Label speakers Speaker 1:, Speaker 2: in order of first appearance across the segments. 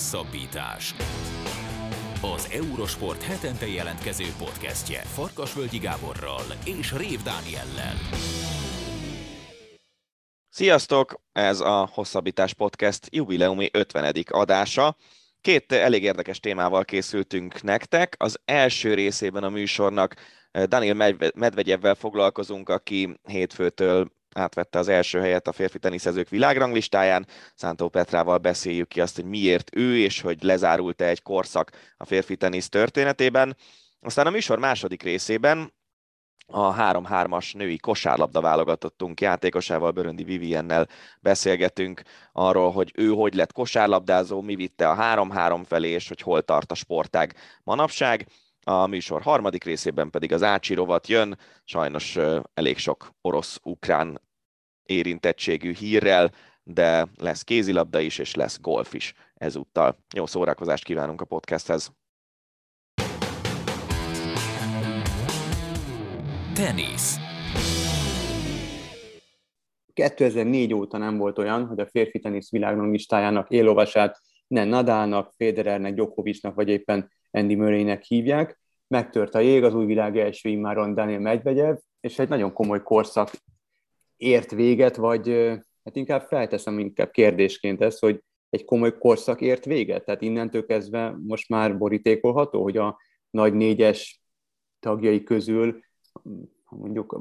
Speaker 1: Hosszabbítás. Az Eurosport hetente jelentkező podcastje Farkasvölgyi Gáborral és Rév Dániellel.
Speaker 2: Sziasztok! Ez a Hosszabbítás Podcast jubileumi 50. adása. Két elég érdekes témával készültünk nektek. Az első részében a műsornak Daniel Medvegyevvel foglalkozunk, aki hétfőtől átvette az első helyet a férfi teniszezők világranglistáján. Szántó Petrával beszéljük ki azt, hogy miért ő, és hogy lezárult-e egy korszak a férfi tenisz történetében. Aztán a műsor második részében a 3-3-as női kosárlabda válogatottunk játékosával, Böröndi Viviennel beszélgetünk arról, hogy ő hogy lett kosárlabdázó, mi vitte a 3-3 felé, és hogy hol tart a sportág manapság. A műsor harmadik részében pedig az Ácsi rovat jön, sajnos elég sok orosz-ukrán érintettségű hírrel, de lesz kézilabda is, és lesz golf is ezúttal. Jó szórakozást kívánunk a podcasthez!
Speaker 1: Tenisz
Speaker 3: 2004 óta nem volt olyan, hogy a férfi tenisz világranglistájának élolvasát ne Nadalnak, Federernek, Djokovicnak vagy éppen Andy Murraynek hívják. Megtört a jég, az új világ első immáron Daniel Medvegyev, és egy nagyon komoly korszak ért véget, vagy hát inkább felteszem inkább kérdésként ezt, hogy egy komoly korszak ért véget? Tehát innentől kezdve most már borítékolható, hogy a nagy négyes tagjai közül mondjuk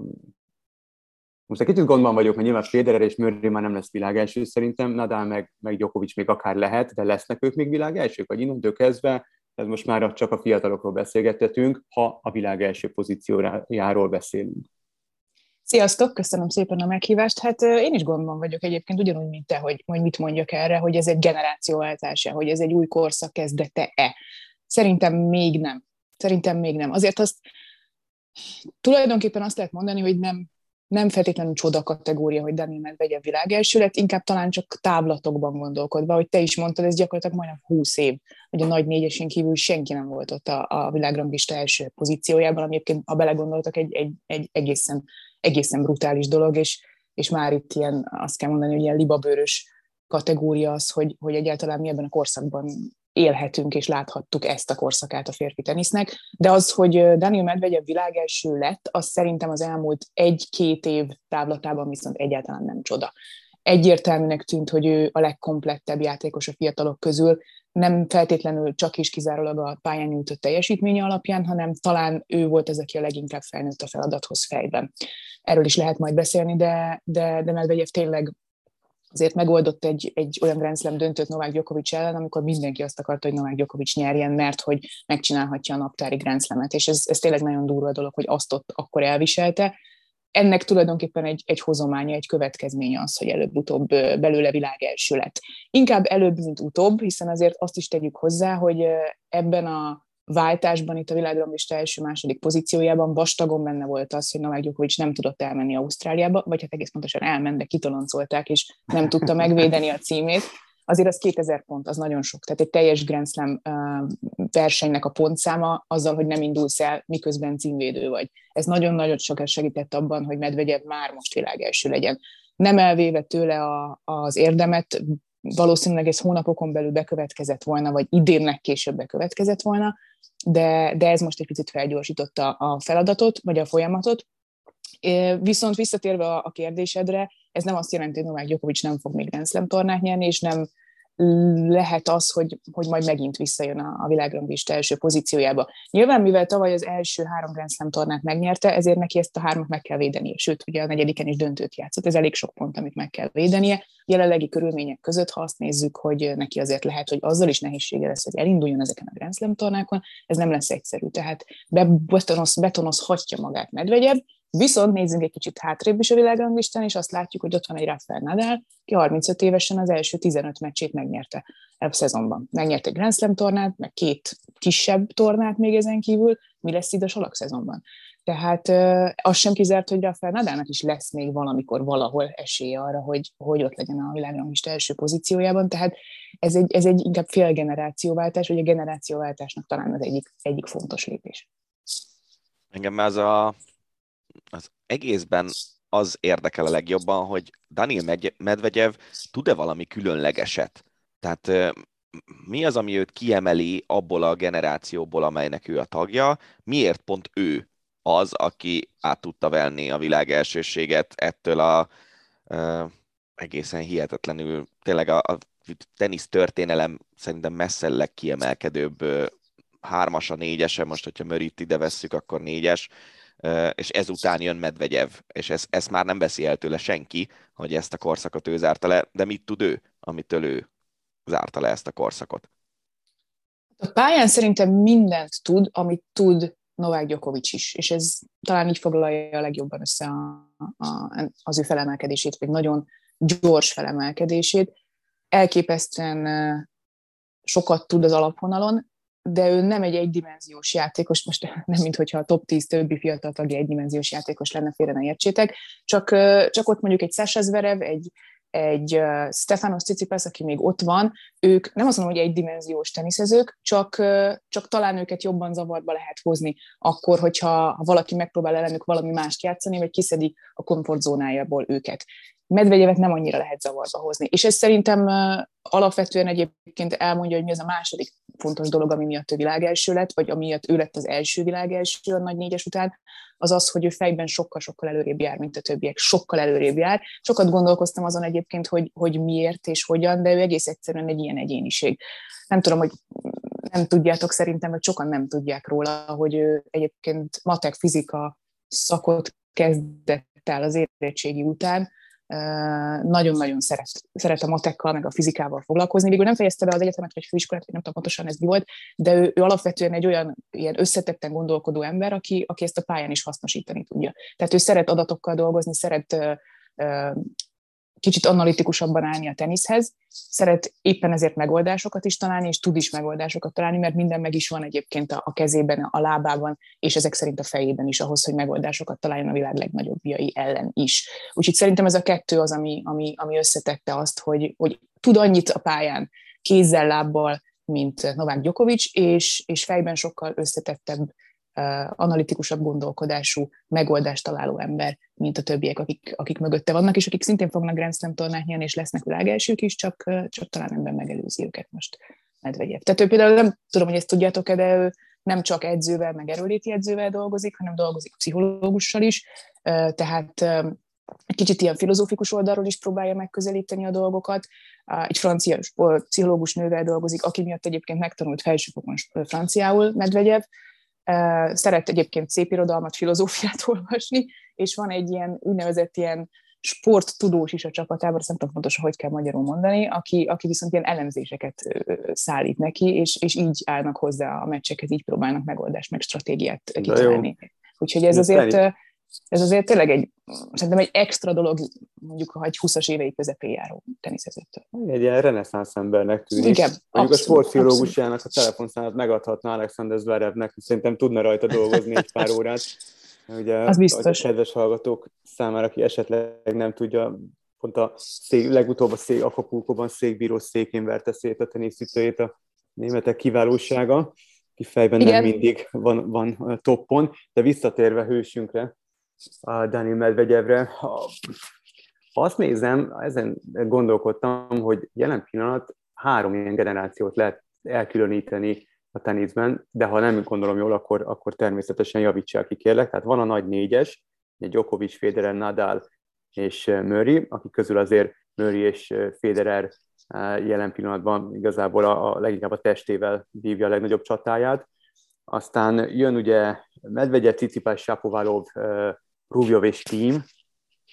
Speaker 3: most egy kicsit gondban vagyok, mert nyilván Federer és Murray már nem lesz világelső szerintem, Nadal meg, meg Djokovic még akár lehet, de lesznek ők még világelsők, vagy innentől kezdve ez most már csak a fiatalokról beszélgettetünk, ha a világ első pozíciójáról beszélünk.
Speaker 4: Sziasztok, köszönöm szépen a meghívást. Hát én is gondban vagyok egyébként, ugyanúgy, mint te, hogy, hogy mit mondjak erre, hogy ez egy generációváltása, hogy ez egy új korszak kezdete-e. Szerintem még nem. Szerintem még nem. Azért azt tulajdonképpen azt lehet mondani, hogy nem nem feltétlenül csoda kategória, hogy Dani Medvegyev világelső lett, inkább talán csak távlatokban gondolkodva, hogy te is mondtad, ez gyakorlatilag majdnem 20 év, hogy a nagy négyesén kívül senki nem volt ott a, a világranglista első pozíciójában, ami egyébként, ha belegondoltak, egy, egy, egy egészen, egészen brutális dolog, és, és már itt ilyen, azt kell mondani, hogy ilyen libabőrös kategória az, hogy, hogy egyáltalán mi ebben a korszakban élhetünk és láthattuk ezt a korszakát a férfi tenisznek, de az, hogy Daniel Medvegyev világelső lett, az szerintem az elmúlt egy-két év távlatában viszont egyáltalán nem csoda. Egyértelműnek tűnt, hogy ő a legkomplettebb játékos a fiatalok közül, nem feltétlenül csak is kizárólag a pályán nyújtott teljesítménye alapján, hanem talán ő volt az, aki a leginkább felnőtt a feladathoz fejben. Erről is lehet majd beszélni, de, de, de Medvegyev tényleg azért megoldott egy, egy olyan Grand Slam döntőt Novák Djokovic ellen, amikor mindenki azt akarta, hogy Novák Djokovic nyerjen, mert hogy megcsinálhatja a naptári Grand Slam-et, és ez, ez tényleg nagyon durva dolog, hogy azt ott akkor elviselte. Ennek tulajdonképpen egy, egy hozománya, egy következménye az, hogy előbb-utóbb belőle világ első lett. Inkább előbb, mint utóbb, hiszen azért azt is tegyük hozzá, hogy ebben a váltásban itt a világranglista első-második pozíciójában vastagon benne volt az, hogy Novák Djokovic nem tudott elmenni Ausztráliába, vagy hát egész pontosan elment, de kitoloncolták, és nem tudta megvédeni a címét. Azért az 2000 pont, az nagyon sok. Tehát egy teljes Grand Slam versenynek a pontszáma azzal, hogy nem indulsz el, miközben címvédő vagy. Ez nagyon-nagyon sokat segített abban, hogy Medvegyev már most világ első legyen. Nem elvéve tőle a, az érdemet, valószínűleg ez hónapokon belül bekövetkezett volna, vagy idénnek később bekövetkezett volna, de, de ez most egy picit felgyorsította a feladatot, vagy a folyamatot. Viszont visszatérve a kérdésedre, ez nem azt jelenti, hogy Novák Djokovic nem fog még Grand Slam tornát nyerni, és nem lehet az, hogy, hogy majd megint visszajön a, a világranglista első pozíciójába. Nyilván, mivel tavaly az első három Grand Slam tornát megnyerte, ezért neki ezt a hármat meg kell védenie. Sőt, ugye a negyediken is döntőt játszott, ez elég sok pont, amit meg kell védenie. Jelenlegi körülmények között, ha azt nézzük, hogy neki azért lehet, hogy azzal is nehézsége lesz, hogy elinduljon ezeken a Grand Slam tornákon, ez nem lesz egyszerű. Tehát betonoz, betonozhatja magát Medvegyev, Viszont nézzünk egy kicsit hátrébb is a világranglistán, és azt látjuk, hogy ott van egy Rafael Nadal, ki 35 évesen az első 15 meccsét megnyerte a szezonban. Megnyerte Grand Slam tornát, meg két kisebb tornát még ezen kívül, mi lesz itt a salak szezonban. Tehát az sem kizárt, hogy Rafael Nadalnak is lesz még valamikor valahol esélye arra, hogy, hogy ott legyen a világranglista első pozíciójában. Tehát ez egy, ez egy inkább fél generációváltás, vagy a generációváltásnak talán az egyik, egyik fontos lépés.
Speaker 2: Engem ez a az egészben az érdekel a legjobban, hogy Daniel Medvegyev tud-e valami különlegeset. Tehát mi az, ami őt kiemeli abból a generációból, amelynek ő a tagja, miért pont ő az, aki át tudta venni a világ elsőséget ettől a uh, egészen hihetetlenül, tényleg a, a tenisz történelem szerintem messze legkiemelkedőbb uh, hármas a négyese, most hogyha Mörit ide vesszük, akkor négyes, és ezután jön Medvegyev, és ez, ezt már nem veszi el tőle senki, hogy ezt a korszakot ő zárta le, de mit tud ő, amitől ő zárta le ezt a korszakot?
Speaker 4: A pályán szerintem mindent tud, amit tud Novák Djokovic is, és ez talán így foglalja a legjobban össze a, a, az ő felemelkedését, vagy nagyon gyors felemelkedését. Elképesztően sokat tud az alapvonalon, de ő nem egy egydimenziós játékos, most nem mint hogyha a top 10 többi fiatal tagja egydimenziós játékos lenne, félre ne értsétek, csak, csak ott mondjuk egy Sasha Zverev, egy, egy Stefanos Tsitsipas, aki még ott van, ők nem azt mondom, hogy egydimenziós teniszezők, csak, csak talán őket jobban zavarba lehet hozni akkor, hogyha ha valaki megpróbál ellenük valami mást játszani, vagy kiszedi a komfortzónájából őket. Medvegyevet nem annyira lehet zavarba hozni. És ez szerintem alapvetően egyébként elmondja, hogy mi az a második fontos dolog, ami miatt ő világelső lett, vagy amiatt ő lett az első világelső a nagy négyes után, az az, hogy ő fejben sokkal-sokkal előrébb jár, mint a többiek, sokkal előrébb jár. Sokat gondolkoztam azon egyébként, hogy, hogy miért és hogyan, de ő egész egyszerűen egy ilyen egyéniség. Nem tudom, hogy nem tudjátok szerintem, vagy sokan nem tudják róla, hogy ő egyébként matek fizika szakot kezdett el az érettségi után, nagyon-nagyon szeret, szeret a matekkal, meg a fizikával foglalkozni. Végül nem fejezte be az egyetemet, vagy főiskolát, nem tudom pontosan ez mi volt, de ő, ő alapvetően egy olyan ilyen összetetten gondolkodó ember, aki, aki ezt a pályán is hasznosítani tudja. Tehát ő szeret adatokkal dolgozni, szeret kicsit analitikusabban állni a teniszhez, szeret éppen ezért megoldásokat is találni, és tud is megoldásokat találni, mert minden meg is van egyébként a, kezében, a lábában, és ezek szerint a fejében is ahhoz, hogy megoldásokat találjon a világ legnagyobb biai ellen is. Úgyhogy szerintem ez a kettő az, ami, ami, ami összetette azt, hogy, hogy tud annyit a pályán, kézzel, lábbal, mint Novák Djokovic, és, és fejben sokkal összetettebb analitikusabb gondolkodású, megoldást találó ember, mint a többiek, akik, akik mögötte vannak, és akik szintén fognak Grand Slam tornát nyerni, és lesznek világelsők is, csak, csak talán ember megelőzi őket most Medvegyev. Tehát ő például nem tudom, hogy ezt tudjátok-e, de ő nem csak edzővel, meg erőléti edzővel dolgozik, hanem dolgozik pszichológussal is, tehát kicsit ilyen filozófikus oldalról is próbálja megközelíteni a dolgokat. Egy francia pszichológus nővel dolgozik, aki miatt egyébként megtanult felsőfokon franciául Medvegyev, Szeret egyébként szép irodalmat, filozófiát olvasni, és van egy ilyen úgynevezett ilyen sporttudós is a csapatában, azt nem tudom pontosan, hogy kell magyarul mondani, aki, aki viszont ilyen elemzéseket szállít neki, és, és így állnak hozzá a meccsekhez, így próbálnak megoldást, meg stratégiát kitalálni. Úgyhogy ez azért, ez azért tényleg egy, szerintem egy extra dolog, mondjuk, ha egy 20-as évei közepén járó teniszezőtől.
Speaker 3: Egy ilyen reneszánsz embernek tűnik.
Speaker 4: Igen,
Speaker 3: Mondjuk abszolút, a sportfiológusjának a telefonszámát megadhatna Alexander Zverevnek, szerintem tudna rajta dolgozni egy pár órát. Ugye,
Speaker 4: az biztos.
Speaker 3: A kedves hallgatók számára, aki esetleg nem tudja, pont a szék, legutóbb a szék, Akapulkóban székbíró székén verte szét a teniszütőjét a németek kiválósága, ki fejben Igen. nem mindig van, van toppon, de visszatérve hősünkre, Dani Medvegyevre. Ha azt nézem, ezen gondolkodtam, hogy jelen pillanat három ilyen generációt lehet elkülöníteni a teniszben, de ha nem gondolom jól, akkor, akkor természetesen javítsák ki, kérlek. Tehát van a nagy négyes, Djokovic, Federer, Nadal és Murray, akik közül azért Murray és Federer jelen pillanatban igazából a, a leginkább a testével vívja a legnagyobb csatáját. Aztán jön ugye Medvegyev, Cicipás, Sapovalov, Rubjov és Team,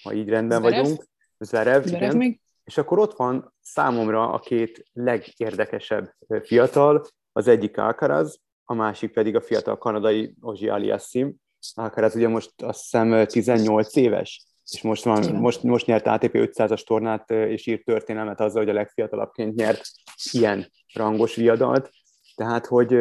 Speaker 3: ha így rendben Zverev. vagyunk. Zverev, Zverev igen. Még? És akkor ott van számomra a két legérdekesebb fiatal, az egyik Alcaraz, a másik pedig a fiatal kanadai Ozsi Aliassim. Alcaraz ugye most azt hiszem 18 éves, és most, van, most, most nyert ATP 500-as tornát, és írt történelmet azzal, hogy a legfiatalabbként nyert ilyen rangos viadalt. Tehát, hogy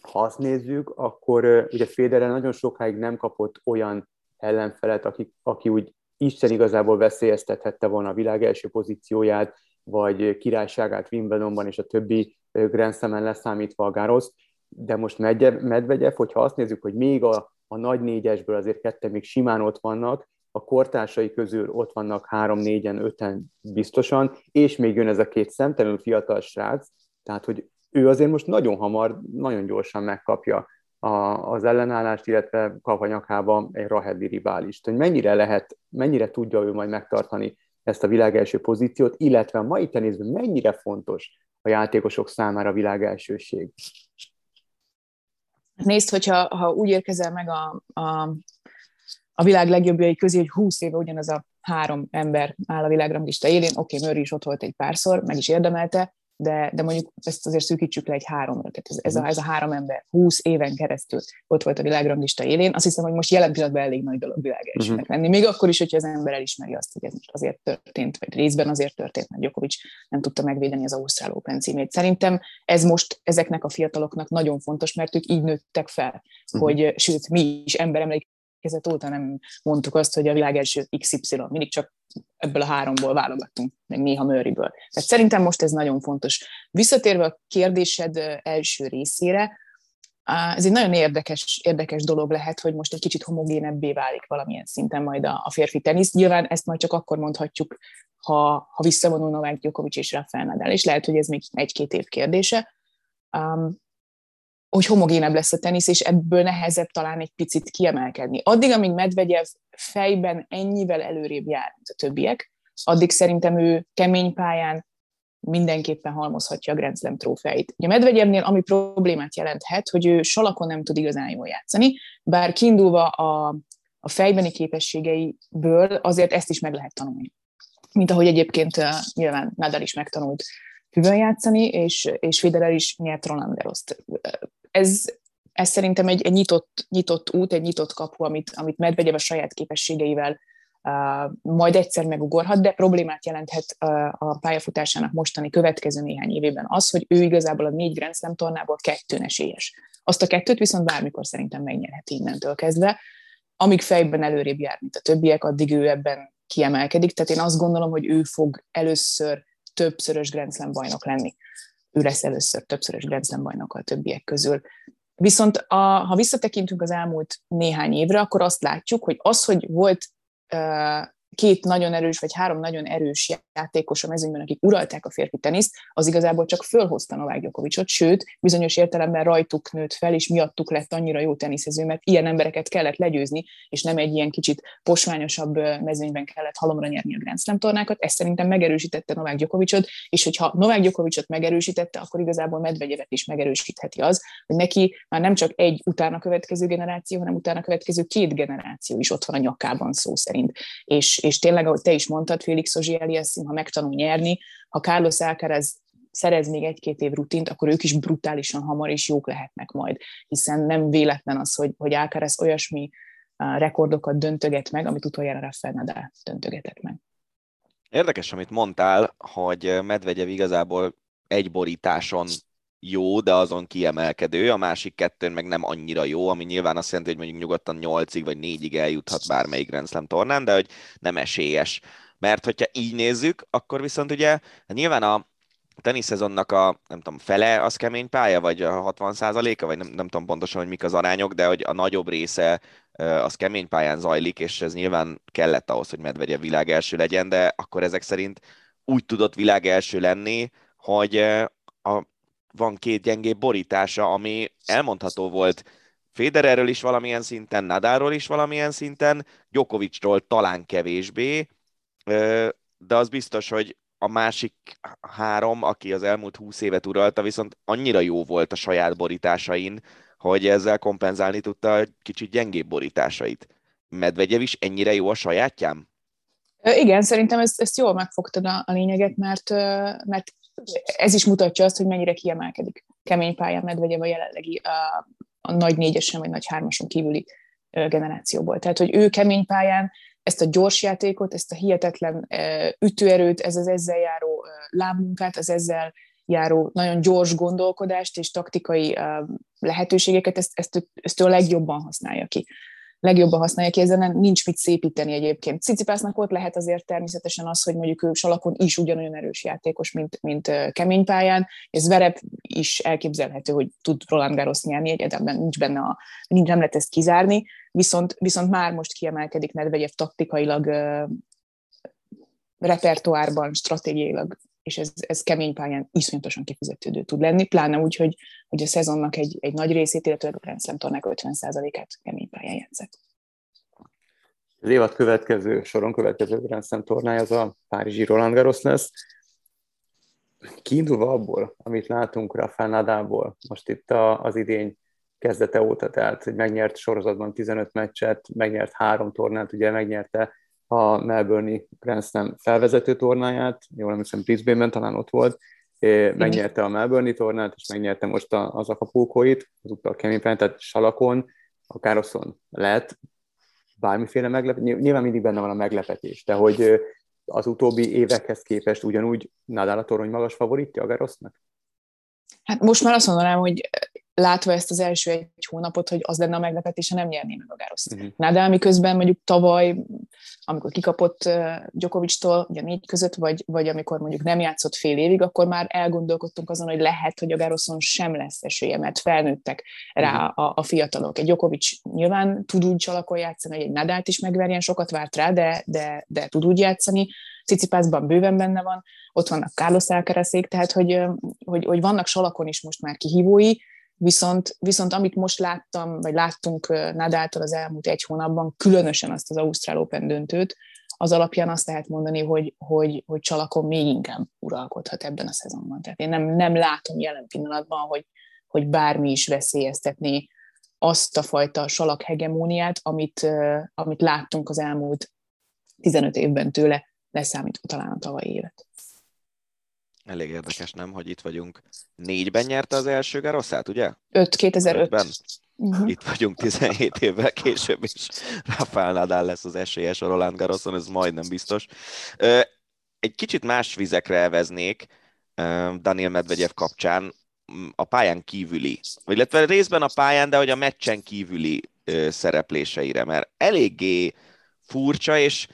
Speaker 3: ha azt nézzük, akkor ugye Federer nagyon sokáig nem kapott olyan ellenfelet, aki, aki úgy Isten igazából veszélyeztethette volna a világ első pozícióját, vagy királyságát Wimbledonban és a többi Grand Slam-en leszámítva a Gárosz, de most Medvegyev, hogyha azt nézzük, hogy még a, a nagy négyesből azért ketten még simán ott vannak, a kortársai közül ott vannak három, négyen, öten biztosan, és még jön ez a két szemtelenül fiatal srác, Tehát, hogy ő azért most nagyon hamar, nagyon gyorsan megkapja a, az ellenállást, illetve kap a nyakába egy Rahedi riválist. Hogy mennyire lehet, mennyire tudja ő majd megtartani ezt a világelső pozíciót, illetve a mai tenészben mennyire fontos a játékosok számára a világelsőség.
Speaker 4: Nézd, hogyha ha úgy érkezel meg a, a, a világ legjobbjai közé, hogy 20 éve ugyanaz a három ember áll a világranglista élén, oké, okay, Murray is ott volt egy párszor, meg is érdemelte, de, de mondjuk ezt azért szűkítsük le egy háromra. Tehát ez, ez, a, ez a három ember 20 éven keresztül ott volt a világranglista élén. Azt hiszem, hogy most jelen pillanatban elég nagy dolog világ uh-huh. lenni. Még akkor is, hogyha az ember elismeri azt, hogy ez most azért történt, vagy részben azért történt, mert Djokovic nem tudta megvédeni az Ausztrál Open címét. Szerintem ez most ezeknek a fiataloknak nagyon fontos, mert ők így nőttek fel, uh-huh. hogy sőt, mi is ember kezet óta nem mondtuk azt, hogy a világ első XY, mindig csak ebből a háromból válogattunk, meg néha Murrayből. Tehát szerintem most ez nagyon fontos. Visszatérve a kérdésed első részére, ez egy nagyon érdekes, érdekes dolog lehet, hogy most egy kicsit homogénebbé válik valamilyen szinten majd a, a férfi tenisz. Nyilván ezt majd csak akkor mondhatjuk, ha, ha visszavonul Novák Djokovic és Rafael Nadal, és lehet, hogy ez még egy-két év kérdése. Um, hogy homogénebb lesz a tenisz, és ebből nehezebb talán egy picit kiemelkedni. Addig, amíg Medvegyev fejben ennyivel előrébb jár, mint a többiek, addig szerintem ő kemény pályán mindenképpen halmozhatja a Grand Slam trófeit. Ugye Medvegyevnél ami problémát jelenthet, hogy ő salakon nem tud igazán jól játszani, bár kiindulva a, a fejbeni képességeiből azért ezt is meg lehet tanulni. Mint ahogy egyébként uh, nyilván Nadal is megtanult hüvön játszani, és, és Federer is nyert Roland Garrost ez, ez szerintem egy, egy nyitott, nyitott út, egy nyitott kapu, amit, amit Medvegyev a saját képességeivel uh, majd egyszer megugorhat, de problémát jelenthet uh, a pályafutásának mostani következő néhány évében az, hogy ő igazából a négy Grand Slam tornából kettőn esélyes. Azt a kettőt viszont bármikor szerintem megnyerheti innentől kezdve. Amíg fejben előrébb jár, mint a többiek, addig ő ebben kiemelkedik. Tehát én azt gondolom, hogy ő fog először többszörös Grand Slam bajnok lenni ő lesz először többszörös Grand Slam bajnok a többiek közül. Viszont a, ha visszatekintünk az elmúlt néhány évre, akkor azt látjuk, hogy az, hogy volt két nagyon erős, vagy három nagyon erős játékos a mezőnyben, akik uralták a férfi teniszt, az igazából csak fölhozta Novák Gyokovicsot, sőt, bizonyos értelemben rajtuk nőtt fel, és miattuk lett annyira jó teniszező, mert ilyen embereket kellett legyőzni, és nem egy ilyen kicsit posványosabb mezőnyben kellett halomra nyerni a Grand Slam tornákat. Ez szerintem megerősítette Novák Gyokovicsot, és hogyha Novák Gyokovicsot megerősítette, akkor igazából Medvegyevet is megerősítheti az, hogy neki már nem csak egy utána következő generáció, hanem utána következő két generáció is ott van a nyakában szó szerint. És, és tényleg, ahogy te is mondtad, Félix Ozsieliasszim, ha megtanul nyerni, ha Carlos Alcaraz szerez még egy-két év rutint, akkor ők is brutálisan hamar és jók lehetnek majd, hiszen nem véletlen az, hogy, hogy Alcaraz olyasmi rekordokat döntöget meg, amit utoljára Rafael Nadal döntögetett meg.
Speaker 2: Érdekes, amit mondtál, hogy Medvegyev igazából egy borításon jó, de azon kiemelkedő, a másik kettőn meg nem annyira jó, ami nyilván azt jelenti, hogy mondjuk nyugodtan 8-ig vagy 4-ig eljuthat bármelyik Grand Slam tornán, de hogy nem esélyes. Mert hogyha így nézzük, akkor viszont ugye hát nyilván a teniszezonnak a, nem tudom, fele az kemény pálya, vagy a 60 a vagy nem, nem tudom pontosan, hogy mik az arányok, de hogy a nagyobb része az kemény pályán zajlik, és ez nyilván kellett ahhoz, hogy Medvegyev világ első legyen, de akkor ezek szerint úgy tudott világ első lenni, hogy a van két gyengébb borítása, ami elmondható volt Federerről is valamilyen szinten, Nadáról is valamilyen szinten, Djokovicról talán kevésbé, de az biztos, hogy a másik három, aki az elmúlt húsz évet uralta, viszont annyira jó volt a saját borításain, hogy ezzel kompenzálni tudta a kicsit gyengébb borításait. Medvegyev is ennyire jó a sajátjám?
Speaker 4: Igen, szerintem ezt, ezt jól megfogtad a, a lényeget, mert, mert ez is mutatja azt, hogy mennyire kiemelkedik kemény pályán Medvegyev a jelenlegi a, a nagy négyesen vagy nagy hármason kívüli generációból. Tehát, hogy ő kemény pályán ezt a gyors játékot, ezt a hihetetlen ütőerőt, ez az ezzel járó lábmunkát, az ezzel járó nagyon gyors gondolkodást és taktikai lehetőségeket, ezt, ezt, ezt ő a legjobban használja ki legjobban használja ki, ezen nincs mit szépíteni egyébként. Cicipásznak ott lehet azért természetesen az, hogy mondjuk ő salakon is ugyanolyan erős játékos, mint, mint kemény pályán, ez Verep is elképzelhető, hogy tud Roland Garros nyerni, egyáltalán nincs benne a, nincs, nem lehet ezt kizárni, viszont, viszont már most kiemelkedik Nedvegyev taktikailag, repertoárban, stratégiailag és ez, ez kemény pályán iszonyatosan kifizetődő tud lenni, pláne úgy, hogy, hogy a szezonnak egy, egy nagy részét, illetve a Grand Slam tornák 50%-át kemény pályán játszett.
Speaker 3: Az évad következő, soron következő Grand Slam tornája az a Párizsi Roland Garros lesz. Kiindulva abból, amit látunk Rafael Nadából, most itt a, az idény kezdete óta, tehát hogy megnyert sorozatban 15 meccset, megnyert három tornát, ugye megnyerte a Melbourne Grand Slam felvezető tornáját, jól emlékszem Brisbane-ben talán ott volt, megnyerte a Melbourne tornát, és megnyerte most az Acapulco-it, azúttal Keményfen, tehát Salakon, a Károszon lehet bármiféle meglepetés, nyilván mindig benne van a meglepetés, de hogy az utóbbi évekhez képest ugyanúgy Nadal a torony magas favoritja a Garosznak?
Speaker 4: Hát most már azt mondanám, hogy látva ezt az első egy hónapot, hogy az lenne a meglepetés, ha nem nyerné meg a Gároszt. Uh-huh. Nadal miközben mondjuk tavaly, amikor kikapott Djokovic-tól, ugye négy között, vagy, vagy amikor mondjuk nem játszott fél évig, akkor már elgondolkodtunk azon, hogy lehet, hogy a Gároszon sem lesz esélye, mert felnőttek rá uh-huh. a, a fiatalok. Egy Djokovic nyilván tud úgy csalakon játszani, hogy egy Nadált is megverjen, sokat várt rá, de, de, de tud úgy játszani. Cicipászban bőven benne van, ott vannak Carlos Alcarazék, tehát hogy, hogy, hogy vannak salakon is most már kihívói, Viszont, viszont amit most láttam, vagy láttunk Nadáltól az elmúlt egy hónapban, különösen azt az Ausztrál Open döntőt, az alapján azt lehet mondani, hogy, hogy, hogy Csalakon még inkább uralkodhat ebben a szezonban. Tehát én nem, nem látom jelen pillanatban, hogy, hogy bármi is veszélyeztetné azt a fajta salak hegemóniát, amit, amit láttunk az elmúlt 15 évben tőle, leszámítva talán a tavalyi évet.
Speaker 2: Elég érdekes, nem, hogy itt vagyunk. Négyben nyerte az első Garoszát, ugye?
Speaker 4: 5, 2005. Ben.
Speaker 2: Uh-huh. Itt vagyunk 17 évvel később, és Rafael Nadal lesz az esélyes a Roland Garroson, ez majdnem biztos. Egy kicsit más vizekre elveznék Daniel Medvegyev kapcsán a pályán kívüli, vagy illetve részben a pályán, de hogy a meccsen kívüli szerepléseire, mert eléggé furcsa, és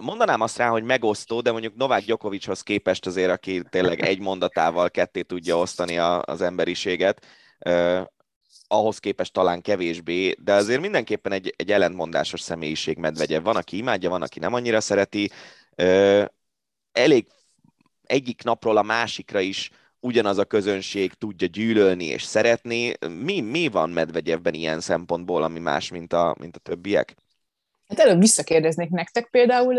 Speaker 2: mondanám azt rá, hogy megosztó, de mondjuk Novák Gyokovicshoz képest azért, aki tényleg egy mondatával ketté tudja osztani a, az emberiséget, eh, ahhoz képest talán kevésbé, de azért mindenképpen egy, egy ellentmondásos személyiség medvegye. Van, aki imádja, van, aki nem annyira szereti. Eh, elég egyik napról a másikra is ugyanaz a közönség tudja gyűlölni és szeretni. Mi, mi van Medvegyevben ilyen szempontból, ami más, mint a, mint a többiek?
Speaker 4: Hát előbb visszakérdeznék nektek például,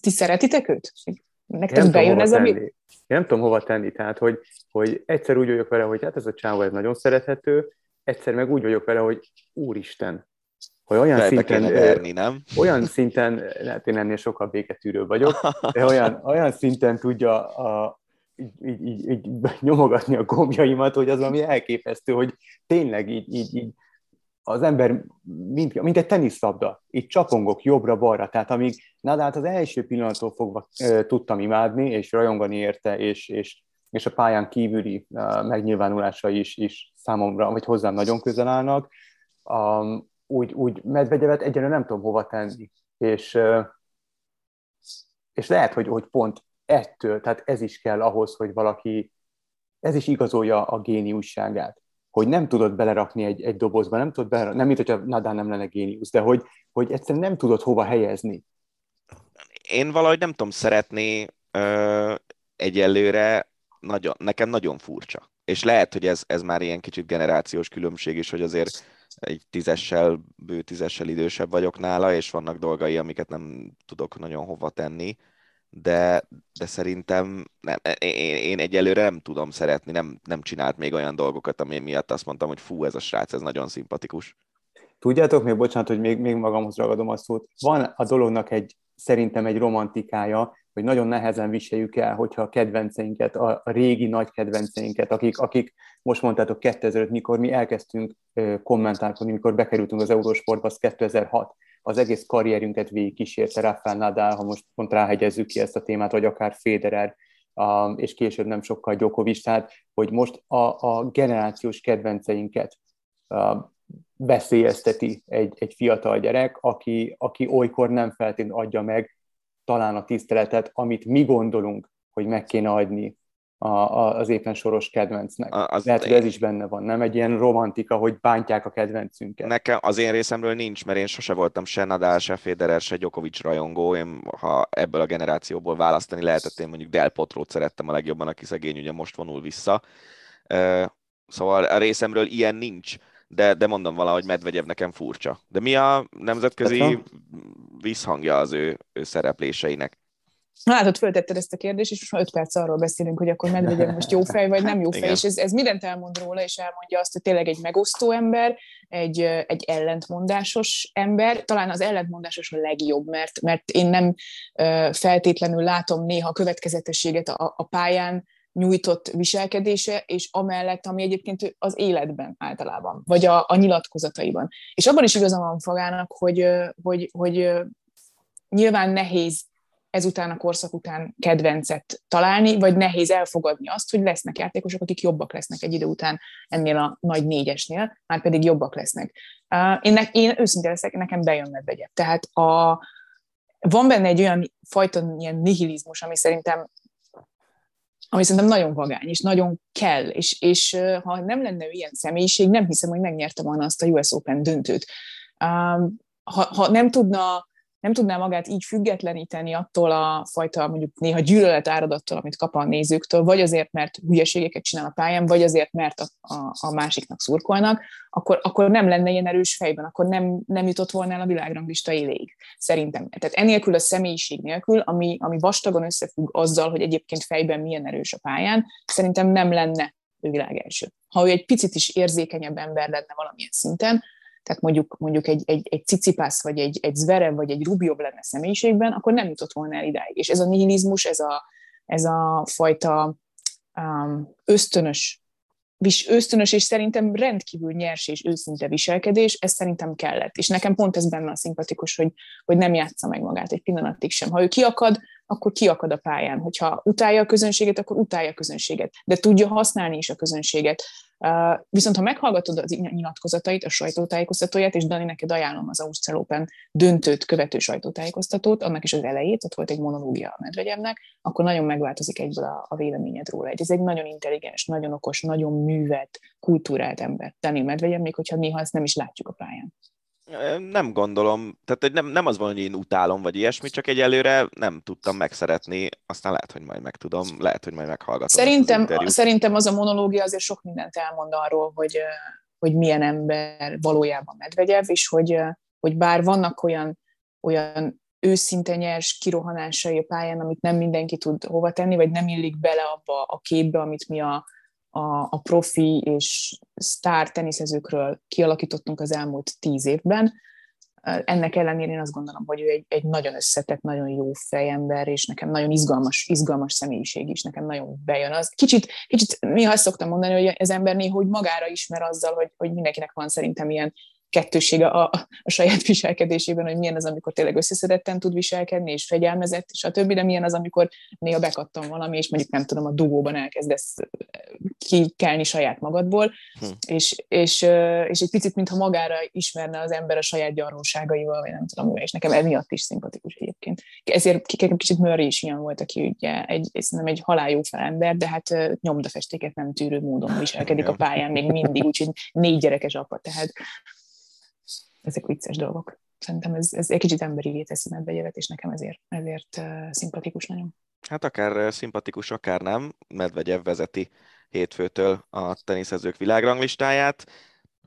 Speaker 4: ti szeretitek őt? Nektek nem bejön ez, ami...
Speaker 3: Én nem tudom hova tenni, tehát hogy, hogy egyszer úgy vagyok vele, hogy hát ez a csávó ez nagyon szerethető, egyszer meg úgy vagyok vele, hogy úristen, hogy olyan Fel szinten,
Speaker 2: verni, nem?
Speaker 3: olyan szinten, hát én ennél sokkal béketűrő vagyok, de olyan, olyan szinten tudja a, így, így, így nyomogatni a gombjaimat, hogy az ami elképesztő, hogy tényleg így, így, így az ember, mint, mint egy teniszlabda, így csapongok jobbra-balra, tehát amíg Nadát az első pillanattól fogva e, tudtam imádni, és rajongani érte, és, és, és a pályán kívüli e, megnyilvánulásai is, is számomra, vagy hozzám nagyon közel állnak, um, úgy, úgy medvegyevet egyelőre nem tudom hova tenni, és, e, és lehet, hogy, hogy pont ettől, tehát ez is kell ahhoz, hogy valaki, ez is igazolja a géniusságát hogy nem tudod belerakni egy, egy dobozba, nem tudod belerakni, nem mint hogyha Nadal nem lenne géniusz, de hogy, hogy egyszerűen nem tudod hova helyezni.
Speaker 2: Én valahogy nem tudom szeretni ö, egyelőre, nagyon, nekem nagyon furcsa. És lehet, hogy ez, ez már ilyen kicsit generációs különbség is, hogy azért egy tízessel, bő tízessel idősebb vagyok nála, és vannak dolgai, amiket nem tudok nagyon hova tenni de, de szerintem nem, én, én egyelőre nem tudom szeretni, nem, nem csinált még olyan dolgokat, ami miatt azt mondtam, hogy fú, ez a srác, ez nagyon szimpatikus.
Speaker 3: Tudjátok még, bocsánat, hogy még, még magamhoz ragadom a szót, van a dolognak egy, szerintem egy romantikája, hogy nagyon nehezen viseljük el, hogyha a kedvenceinket, a, régi nagy kedvenceinket, akik, akik most mondtátok 2005, mikor mi elkezdtünk kommentálkodni, mikor bekerültünk az Eurosportba, az 2006 az egész karrierünket végig kísérte Rafael Nadal, ha most pont ráhegyezzük ki ezt a témát, vagy akár Federer, és később nem sokkal Djokovic, tehát hogy most a, a generációs kedvenceinket veszélyezteti egy, egy fiatal gyerek, aki, aki olykor nem feltétlenül adja meg talán a tiszteletet, amit mi gondolunk, hogy meg kéne adni a, a, az éppen soros kedvencnek. A, az Lehet, hogy ez is benne van, nem egy ilyen romantika, hogy bántják a kedvencünket.
Speaker 2: Nekem az én részemről nincs, mert én sose voltam se Nadal, se Federer, se Djokovic rajongó. Én, ha ebből a generációból választani lehetett, én mondjuk Del Potrót szerettem a legjobban, aki szegény ugye most vonul vissza. Szóval a részemről ilyen nincs, de, de mondom valahogy Medvegyev nekem furcsa. De mi a nemzetközi visszhangja az ő, ő szerepléseinek?
Speaker 4: Látod, föltetted ezt a kérdést, és most már öt perc arról beszélünk, hogy akkor Medvegyev most jó fej, vagy nem jó fej, Igen. és ez, ez mindent elmond róla, és elmondja azt, hogy tényleg egy megosztó ember, egy, egy ellentmondásos ember, talán az ellentmondásos a legjobb, mert, mert én nem feltétlenül látom néha a következetességet a, a pályán, nyújtott viselkedése, és amellett, ami egyébként az életben általában, vagy a, a nyilatkozataiban. És abban is igaza van Fagának, hogy, hogy, hogy nyilván nehéz ezután a korszak után kedvencet találni, vagy nehéz elfogadni azt, hogy lesznek játékosok, akik jobbak lesznek egy idő után ennél a nagy négyesnél, már pedig jobbak lesznek. Én, ne, én őszintén leszek, nekem bejön medvegye. Tehát a, van benne egy olyan fajta ilyen nihilizmus, ami szerintem ami szerintem nagyon vagány, és nagyon kell, és, és ha nem lenne ilyen személyiség, nem hiszem, hogy megnyerte volna azt a US Open döntőt. Ha, ha nem tudna nem tudná magát így függetleníteni attól a fajta mondjuk néha gyűlölet áradattól, amit kap a nézőktől, vagy azért, mert hülyeségeket csinál a pályán, vagy azért, mert a, a, a másiknak szurkolnak, akkor, akkor nem lenne ilyen erős fejben, akkor nem, nem jutott volna el a világranglista éléig, szerintem. Tehát enélkül a személyiség nélkül, ami, ami vastagon összefügg azzal, hogy egyébként fejben milyen erős a pályán, szerintem nem lenne ő világ első. Ha ő egy picit is érzékenyebb ember lenne valamilyen szinten, tehát mondjuk, mondjuk egy, egy, egy cicipász, vagy egy, egy zverev, vagy egy rubjobb lenne személyiségben, akkor nem jutott volna el idáig. És ez a nihilizmus, ez a, ez a fajta um, ösztönös, vis, ösztönös és szerintem rendkívül nyers és őszinte viselkedés, ez szerintem kellett. És nekem pont ez benne a szimpatikus, hogy, hogy nem játsza meg magát egy pillanatig sem. Ha ő kiakad, akkor kiakad a pályán. Hogyha utálja a közönséget, akkor utálja a közönséget. De tudja használni is a közönséget. Viszont ha meghallgatod az nyilatkozatait, a sajtótájékoztatóját, és Dani, neked ajánlom az Ausztrál Open döntőt követő sajtótájékoztatót, annak is az elejét, ott volt egy monológia a Medvegyevnek, akkor nagyon megváltozik egyből a, a véleményed róla. Ez egy nagyon intelligens, nagyon okos, nagyon művelt, kultúrált ember. Dani Medvegyev, még hogyha néha ezt nem is látjuk a pályán.
Speaker 2: Nem gondolom, tehát nem, nem az van, hogy én utálom, vagy ilyesmi, csak egyelőre nem tudtam megszeretni, aztán lehet, hogy majd megtudom, lehet, hogy majd meghallgatom.
Speaker 4: Szerintem, az szerintem az a monológia azért sok mindent elmond arról, hogy, hogy milyen ember valójában Medvegyev, és hogy, hogy bár vannak olyan, olyan őszinte nyers kirohanásai a pályán, amit nem mindenki tud hova tenni, vagy nem illik bele abba a képbe, amit mi a, a, a profi és sztár teniszezőkről kialakítottunk az elmúlt tíz évben. Ennek ellenére én azt gondolom, hogy ő egy, egy nagyon összetett, nagyon jó fejember, és nekem nagyon izgalmas, izgalmas személyiség is, nekem nagyon bejön az. Kicsit, kicsit néha azt szoktam mondani, hogy az ember néha hogy magára ismer azzal, hogy, hogy mindenkinek van szerintem ilyen kettősége a, a saját viselkedésében, hogy milyen az, amikor tényleg összeszedetten tud viselkedni, és fegyelmezett, és a többi, de milyen az, amikor néha bekattam valami, és mondjuk nem tudom, a dugóban elkezdesz kikelni saját magadból, hm. és, és, és egy picit, mintha magára ismerne az ember a saját gyarlóságaival, vagy nem tudom, és nekem emiatt is szimpatikus egyébként. Ezért kicsit Murray is ilyen volt, aki ugye egy, nem egy haláljó ember, de hát nyomdafestéket nem tűrő módon viselkedik a pályán még mindig, úgyhogy négy gyerekes apa, tehát ezek vicces dolgok. Szerintem ez, ez egy kicsit emberi teszi Medvegyevet, és nekem ezért, ezért szimpatikus nagyon.
Speaker 2: Hát akár szimpatikus, akár nem. Medvegyev vezeti hétfőtől a teniszezők világranglistáját.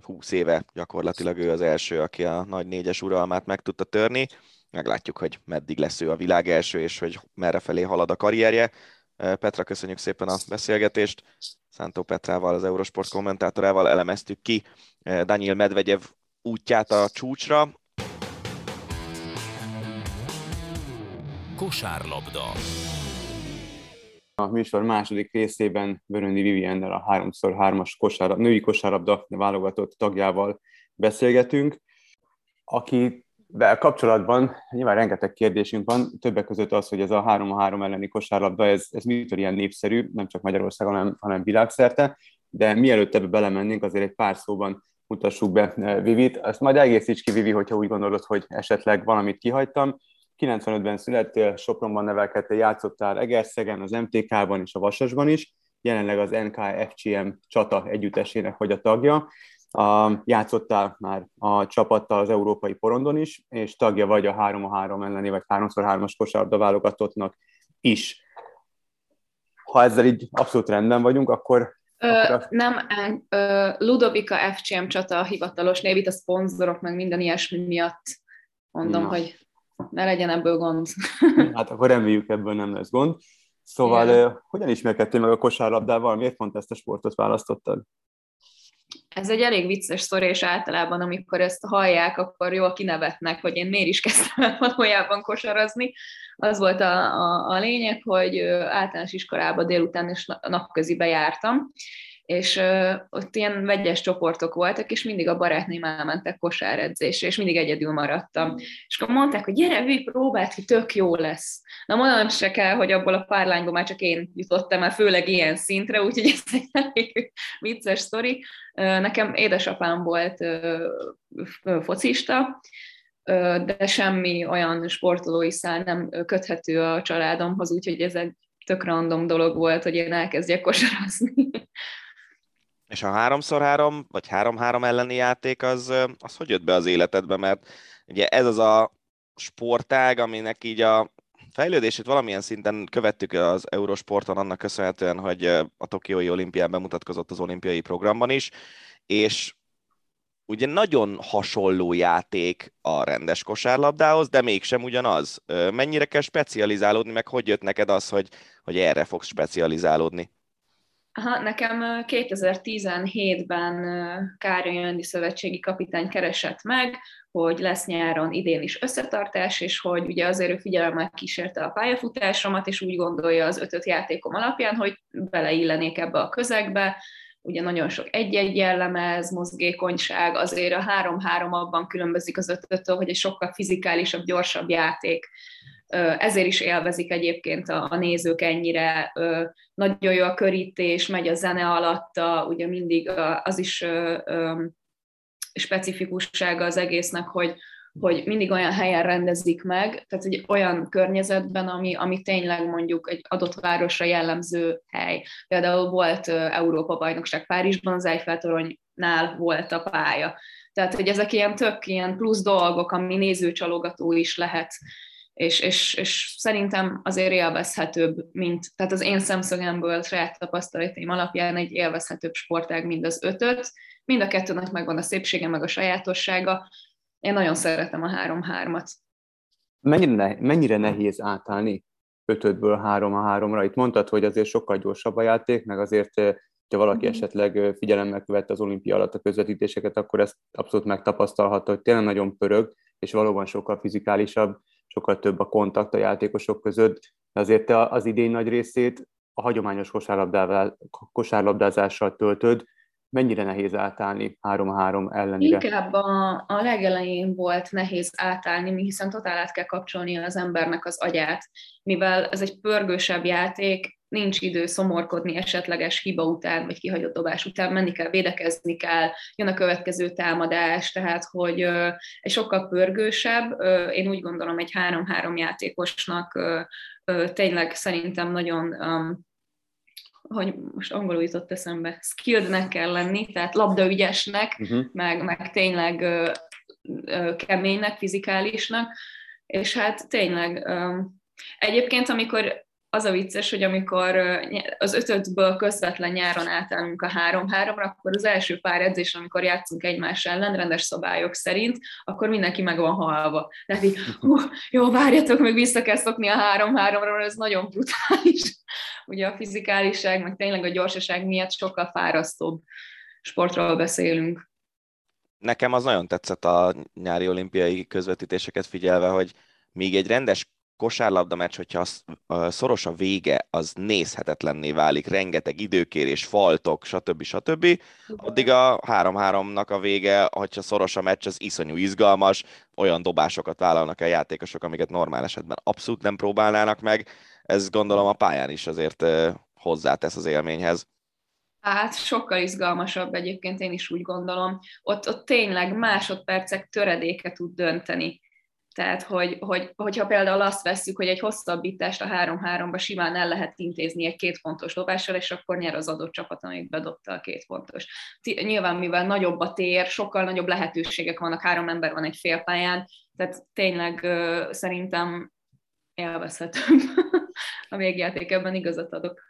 Speaker 2: 20 éve gyakorlatilag ő az első, aki a nagy négyes uralmát meg tudta törni. Meglátjuk, hogy meddig lesz ő a világ első, és hogy merre felé halad a karrierje. Petra, köszönjük szépen a beszélgetést. Szántó Petrával, az Eurosport kommentátorával elemeztük ki Daniel Medvegyev útját a csúcsra.
Speaker 1: Kosárlabda.
Speaker 3: A műsor második részében Vöröndi Viviennel a 3x3-as kosárlabda, női kosárlabda válogatott tagjával beszélgetünk, aki de kapcsolatban nyilván rengeteg kérdésünk van, többek között az, hogy ez a 3-3 elleni kosárlabda, ez, ez mitől ilyen népszerű, nem csak Magyarországon, hanem, hanem világszerte, de mielőtt ebbe belemennénk, azért egy pár szóban mutassuk be eh, Vivit. Ezt majd egészíts ki, Vivi, hogyha úgy gondolod, hogy esetleg valamit kihagytam. 95-ben születtél, Sopronban nevelkedtél, játszottál Egerszegen, az MTK-ban és a Vasasban is, jelenleg az NKFCM csata együttesének vagy a tagja. A, játszottál már a csapattal az európai porondon is, és tagja vagy a 3-3 elleni, vagy 3x3-as kosárda válogatottnak is. Ha ezzel így abszolút rendben vagyunk, akkor
Speaker 5: Ö, nem, ö, Ludovika FCM csata a hivatalos név, itt a szponzorok, meg minden ilyesmi miatt mondom, Na. hogy ne legyen ebből gond.
Speaker 3: Hát akkor reméljük ebből nem lesz gond. Szóval Igen. hogyan ismerkedtél meg a kosárlabdával? Miért pont ezt a sportot választottad?
Speaker 5: Ez egy elég vicces sztori, és általában, amikor ezt hallják, akkor jól kinevetnek, hogy én miért is kezdtem valójában kosarazni. Az volt a, a, a lényeg, hogy általános iskolába délután és napközibe jártam, és uh, ott ilyen vegyes csoportok voltak, és mindig a barátném elmentek kosáredzésre, és mindig egyedül maradtam. És akkor mondták, hogy gyere, hű, próbáld ki, tök jó lesz. Na mondanom se kell, hogy abból a pár lányból már csak én jutottam el, főleg ilyen szintre, úgyhogy ez egy elég vicces sztori. Nekem édesapám volt focista, de semmi olyan sportolói szál nem köthető a családomhoz, úgyhogy ez egy tök random dolog volt, hogy én elkezdjek kosarazni.
Speaker 2: És a 3x3 vagy 3-3 elleni játék az, az hogy jött be az életedbe? Mert ugye ez az a sportág, aminek így a fejlődését valamilyen szinten követtük az Eurosporton annak köszönhetően, hogy a Tokiói olimpián bemutatkozott az olimpiai programban is, és ugye nagyon hasonló játék a rendes kosárlabdához, de mégsem ugyanaz. Mennyire kell specializálódni, meg hogy jött neked az, hogy, hogy erre fogsz specializálódni?
Speaker 5: Aha, nekem 2017-ben Károly Jöndi szövetségi kapitány keresett meg, hogy lesz nyáron idén is összetartás, és hogy ugye azért ő figyelemmel kísérte a pályafutásomat, és úgy gondolja az ötöt játékom alapján, hogy beleillenék ebbe a közegbe, ugye nagyon sok egy-egy jellemez, mozgékonyság, azért a három-három abban különbözik az ötöttől, hogy egy sokkal fizikálisabb, gyorsabb játék ezért is élvezik egyébként a, a nézők ennyire. Nagyon jó a körítés, megy a zene alatta, ugye mindig az is specifikussága az egésznek, hogy, hogy mindig olyan helyen rendezik meg, tehát egy olyan környezetben, ami, ami tényleg mondjuk egy adott városra jellemző hely. Például volt Európa-bajnokság Párizsban, az Eiffel-toronynál volt a pálya. Tehát, hogy ezek ilyen tök ilyen plusz dolgok, ami nézőcsalogató is lehet és, és, és szerintem azért élvezhetőbb, mint, tehát az én szemszögemből, saját tapasztalataim alapján egy élvezhetőbb sportág, mint az ötöt. Mind a kettőnek megvan a szépsége, meg a sajátossága. Én nagyon szeretem a három-hármat.
Speaker 3: Mennyire, ne, mennyire nehéz átállni ötötből három a háromra? Itt mondtad, hogy azért sokkal gyorsabb a játék, meg azért, eh, ha valaki mm-hmm. esetleg figyelemmel követte az olimpia alatt a közvetítéseket, akkor ezt abszolút megtapasztalhatta, hogy tényleg nagyon pörög, és valóban sokkal fizikálisabb sokkal több a kontakt a játékosok között, de azért te az idény nagy részét a hagyományos kosárlabdázással töltöd, mennyire nehéz átállni 3-3 ellenére?
Speaker 5: Inkább a, a legelején volt nehéz átállni, hiszen totál át kell kapcsolni az embernek az agyát, mivel ez egy pörgősebb játék, nincs idő szomorkodni esetleges hiba után, vagy kihagyott dobás után, menni kell, védekezni kell, jön a következő támadás, tehát hogy egy sokkal pörgősebb, én úgy gondolom egy három-három játékosnak tényleg szerintem nagyon hogy most angolul jutott eszembe, skillednek kell lenni, tehát labdaügyesnek, uh-huh. meg, meg tényleg ö, ö, keménynek, fizikálisnak, és hát tényleg ö, egyébként, amikor az a vicces, hogy amikor az ötötből közvetlen nyáron átállunk a három-háromra, akkor az első pár edzés, amikor játszunk egymás ellen, rendes szabályok szerint, akkor mindenki meg van halva. Tehát így, hú, jó, várjatok, meg vissza kell szokni a három-háromra, mert ez nagyon brutális. Ugye a fizikáliság, meg tényleg a gyorsaság miatt sokkal fárasztóbb sportról beszélünk.
Speaker 2: Nekem az nagyon tetszett a nyári olimpiai közvetítéseket figyelve, hogy még egy rendes kosárlabda meccs, hogyha szoros a vége, az nézhetetlenné válik, rengeteg időkérés, faltok, stb. stb. Addig a 3-3-nak a vége, hogyha szoros a meccs, az iszonyú izgalmas, olyan dobásokat vállalnak a játékosok, amiket normál esetben abszolút nem próbálnának meg. Ez gondolom a pályán is azért hozzátesz az élményhez.
Speaker 5: Hát sokkal izgalmasabb egyébként, én is úgy gondolom. Ott, ott tényleg másodpercek töredéke tud dönteni Tehát, hogy, hogy, hogyha például azt vesszük, hogy egy hosszabbítást a 3-3-ba simán el lehet intézni egy két pontos dobással, és akkor nyer az adott csapat, amelyik bedobta a két pontos. Nyilván, mivel nagyobb a tér, sokkal nagyobb lehetőségek vannak, három ember van egy félpályán, tehát tényleg szerintem élvezhetőbb a végjáték, ebben igazat adok.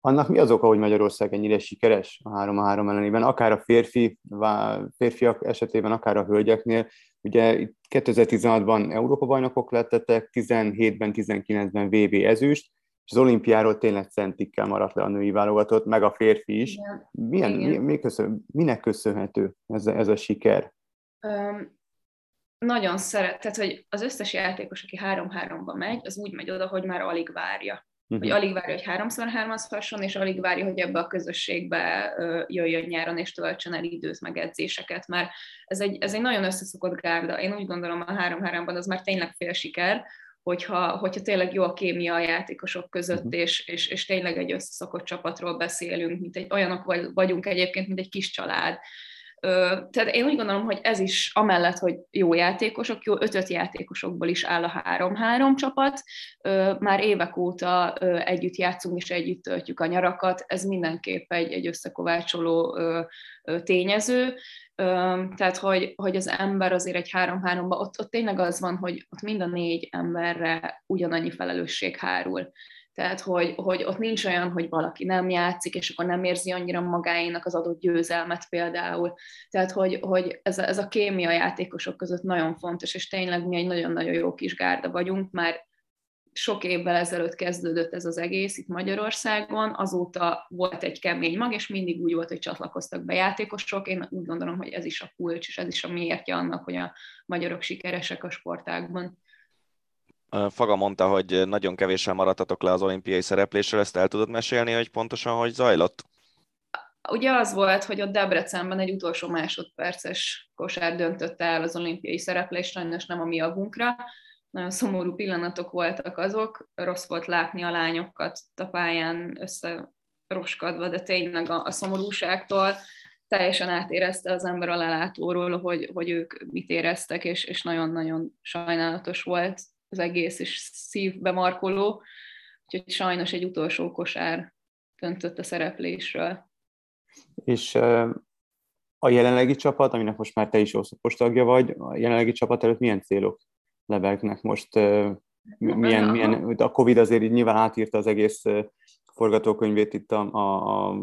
Speaker 3: Annak mi az oka, hogy Magyarország ennyire sikeres a 3-3 ellenében, akár a férfi, férfiak esetében, akár a hölgyeknél? Ugye 2016-ban Európa bajnokok lettetek, 17-ben, 19-ben VB ezüst, és az olimpiáról tényleg centikkel maradt le a női válogatott, meg a férfi is. Igen. Milyen, Igen. Mi, mi köszön, minek köszönhető ez a, ez a siker? Um,
Speaker 5: nagyon szeret, tehát hogy az összes játékos, aki 3-3-ba megy, az úgy megy oda, hogy már alig várja. Hogy alig várja, hogy háromszor hármazhasson, és alig várja, hogy ebbe a közösségbe jöjjön nyáron, és töltsön el időt, meg edzéseket, mert ez egy, ez egy nagyon összeszokott gárda. Én úgy gondolom, a 3-3-ban az már tényleg fél siker, hogyha, hogyha tényleg jó a kémia a játékosok között, uh-huh. és, és, és tényleg egy összeszokott csapatról beszélünk, mint egy, olyanok vagyunk egyébként, mint egy kis család, tehát én úgy gondolom, hogy ez is amellett, hogy jó játékosok, jó ötöt játékosokból is áll a három-három csapat, már évek óta együtt játszunk és együtt töltjük a nyarakat, ez mindenképp egy, egy összekovácsoló tényező, tehát hogy, hogy az ember azért egy három-háromba, ott, ott tényleg az van, hogy ott mind a négy emberre ugyanannyi felelősség hárul. Tehát, hogy, hogy ott nincs olyan, hogy valaki nem játszik, és akkor nem érzi annyira magáénak az adott győzelmet például. Tehát, hogy, hogy ez, a, ez a kémia játékosok között nagyon fontos, és tényleg mi egy nagyon-nagyon jó kis gárda vagyunk, már sok évvel ezelőtt kezdődött ez az egész itt Magyarországon, azóta volt egy kemény mag, és mindig úgy volt, hogy csatlakoztak be játékosok. Én úgy gondolom, hogy ez is a kulcs, és ez is a miértje annak, hogy a magyarok sikeresek a sportákban.
Speaker 2: Faga mondta, hogy nagyon kevéssel maradtatok le az olimpiai szereplésről, ezt el tudod mesélni, hogy pontosan hogy zajlott?
Speaker 5: Ugye az volt, hogy ott Debrecenben egy utolsó másodperces kosár döntötte el az olimpiai szereplést, sajnos nem a mi agunkra. Nagyon szomorú pillanatok voltak azok, rossz volt látni a lányokat a pályán összeroskadva, de tényleg a, a szomorúságtól teljesen átérezte az ember a lelátóról, hogy, hogy ők mit éreztek, és, és nagyon-nagyon sajnálatos volt az egész, és szívbe markoló, úgyhogy sajnos egy utolsó kosár döntött a szereplésről.
Speaker 3: És a jelenlegi csapat, aminek most már te is oszlopos tagja vagy, a jelenlegi csapat előtt milyen célok lebegnek most? Milyen, milyen, a Covid azért így nyilván átírta az egész forgatókönyvét itt a, a, a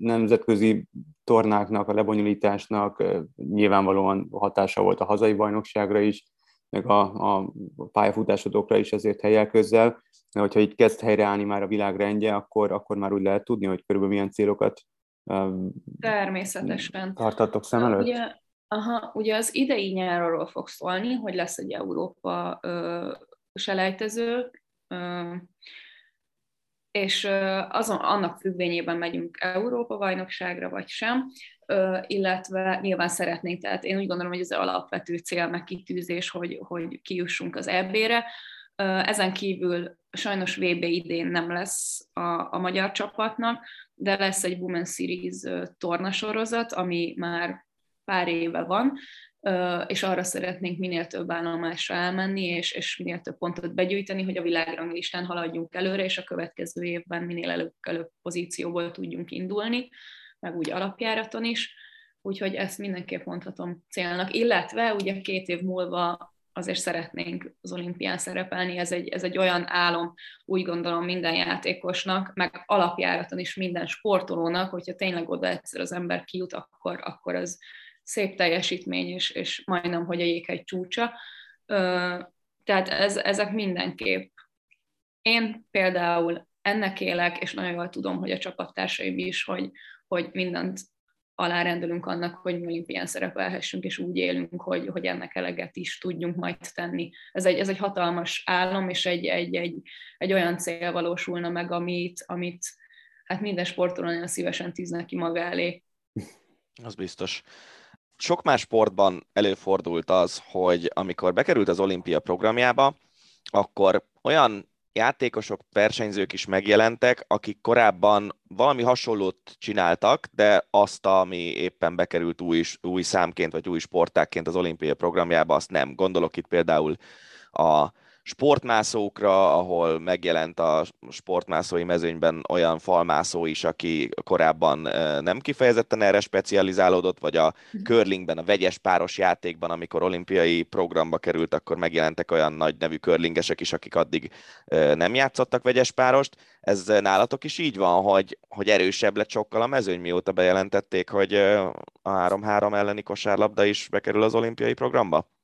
Speaker 3: nemzetközi tornáknak, a lebonyolításnak, nyilvánvalóan hatása volt a hazai bajnokságra is, meg a, a pályafutásodokra is ezért helyel közel, de hogyha így kezd helyreállni már a világrendje, akkor, akkor már úgy lehet tudni, hogy körülbelül milyen célokat
Speaker 5: Természetesen.
Speaker 3: tartatok szem előtt?
Speaker 5: Ugye, aha, ugye az idei nyárról fog szólni, hogy lesz egy Európa ö, selejtező, ö, és azon, annak függvényében megyünk Európa-bajnokságra, vagy sem, illetve nyilván szeretnénk, tehát én úgy gondolom, hogy ez alapvető cél, meg kitűzés, hogy, hogy kijussunk az EB-re. Ezen kívül sajnos VB idén nem lesz a, a magyar csapatnak, de lesz egy Women Series tornasorozat, ami már pár éve van, és arra szeretnénk minél több állomásra elmenni, és, és minél több pontot begyűjteni, hogy a világranglistán haladjunk előre, és a következő évben minél előbb, előbb pozícióból tudjunk indulni, meg úgy alapjáraton is. Úgyhogy ezt mindenképp mondhatom célnak. Illetve ugye két év múlva azért szeretnénk az olimpián szerepelni, ez egy, ez egy olyan álom, úgy gondolom minden játékosnak, meg alapjáraton is minden sportolónak, hogyha tényleg oda egyszer az ember kijut, akkor, akkor az, szép teljesítmény, és, és majdnem, hogy a jéghegy csúcsa. Tehát ez, ezek mindenképp. Én például ennek élek, és nagyon jól tudom, hogy a csapattársaim is, hogy, hogy mindent alárendelünk annak, hogy mi olimpián szerepelhessünk, és úgy élünk, hogy, hogy ennek eleget is tudjunk majd tenni. Ez egy, ez egy hatalmas álom, és egy, egy, egy, egy olyan cél valósulna meg, amit, amit hát minden sportoló nagyon szívesen tűz neki maga elé.
Speaker 2: Az biztos sok más sportban előfordult az, hogy amikor bekerült az olimpia programjába, akkor olyan játékosok, versenyzők is megjelentek, akik korábban valami hasonlót csináltak, de azt, ami éppen bekerült új, új számként, vagy új sportákként az olimpiai programjába, azt nem. Gondolok itt például a sportmászókra, ahol megjelent a sportmászói mezőnyben olyan falmászó is, aki korábban nem kifejezetten erre specializálódott, vagy a mhm. curlingben, a vegyes páros játékban, amikor olimpiai programba került, akkor megjelentek olyan nagy nevű curlingesek is, akik addig nem játszottak vegyes párost. Ez nálatok is így van, hogy, hogy erősebb lett sokkal a mezőny, mióta bejelentették, hogy a 3-3 elleni kosárlabda is bekerül az olimpiai programba?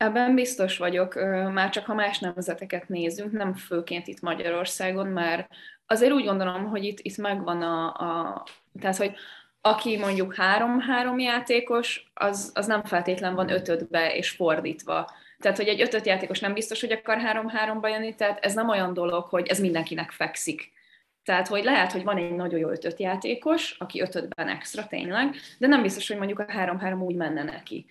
Speaker 5: Ebben biztos vagyok, már csak ha más nemzeteket nézünk, nem főként itt Magyarországon, mert azért úgy gondolom, hogy itt, itt megvan a, a tehát, hogy aki mondjuk három-három játékos, az, az nem feltétlen van ötödbe és fordítva. Tehát, hogy egy ötöt játékos nem biztos, hogy akar három-háromba jönni, tehát ez nem olyan dolog, hogy ez mindenkinek fekszik. Tehát, hogy lehet, hogy van egy nagyon jó ötöt játékos, aki ötödben extra tényleg, de nem biztos, hogy mondjuk a három-három úgy menne neki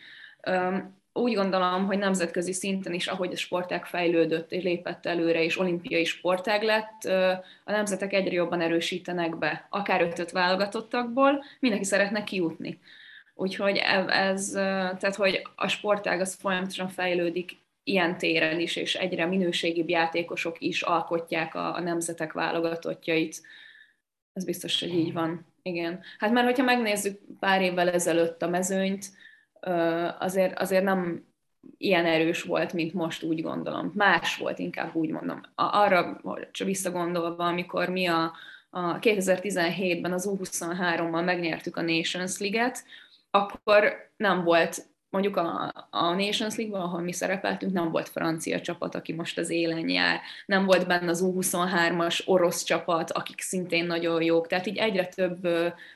Speaker 5: úgy gondolom, hogy nemzetközi szinten is, ahogy a sportág fejlődött és lépett előre, és olimpiai sportág lett, a nemzetek egyre jobban erősítenek be, akár ötöt válogatottakból, mindenki szeretne kijutni. Úgyhogy ez, tehát hogy a sportág az folyamatosan fejlődik ilyen téren is, és egyre minőségibb játékosok is alkotják a, a nemzetek válogatottjait. Ez biztos, hogy így van. Igen. Hát már hogyha megnézzük pár évvel ezelőtt a mezőnyt, azért, azért nem ilyen erős volt, mint most úgy gondolom. Más volt, inkább úgy mondom. Arra csak visszagondolva, amikor mi a, a 2017-ben az U23-mal megnyertük a Nations League-et, akkor nem volt mondjuk a, a Nations League-ban, ahol mi szerepeltünk, nem volt francia csapat, aki most az élen jár, nem volt benne az U23-as orosz csapat, akik szintén nagyon jók, tehát így egyre több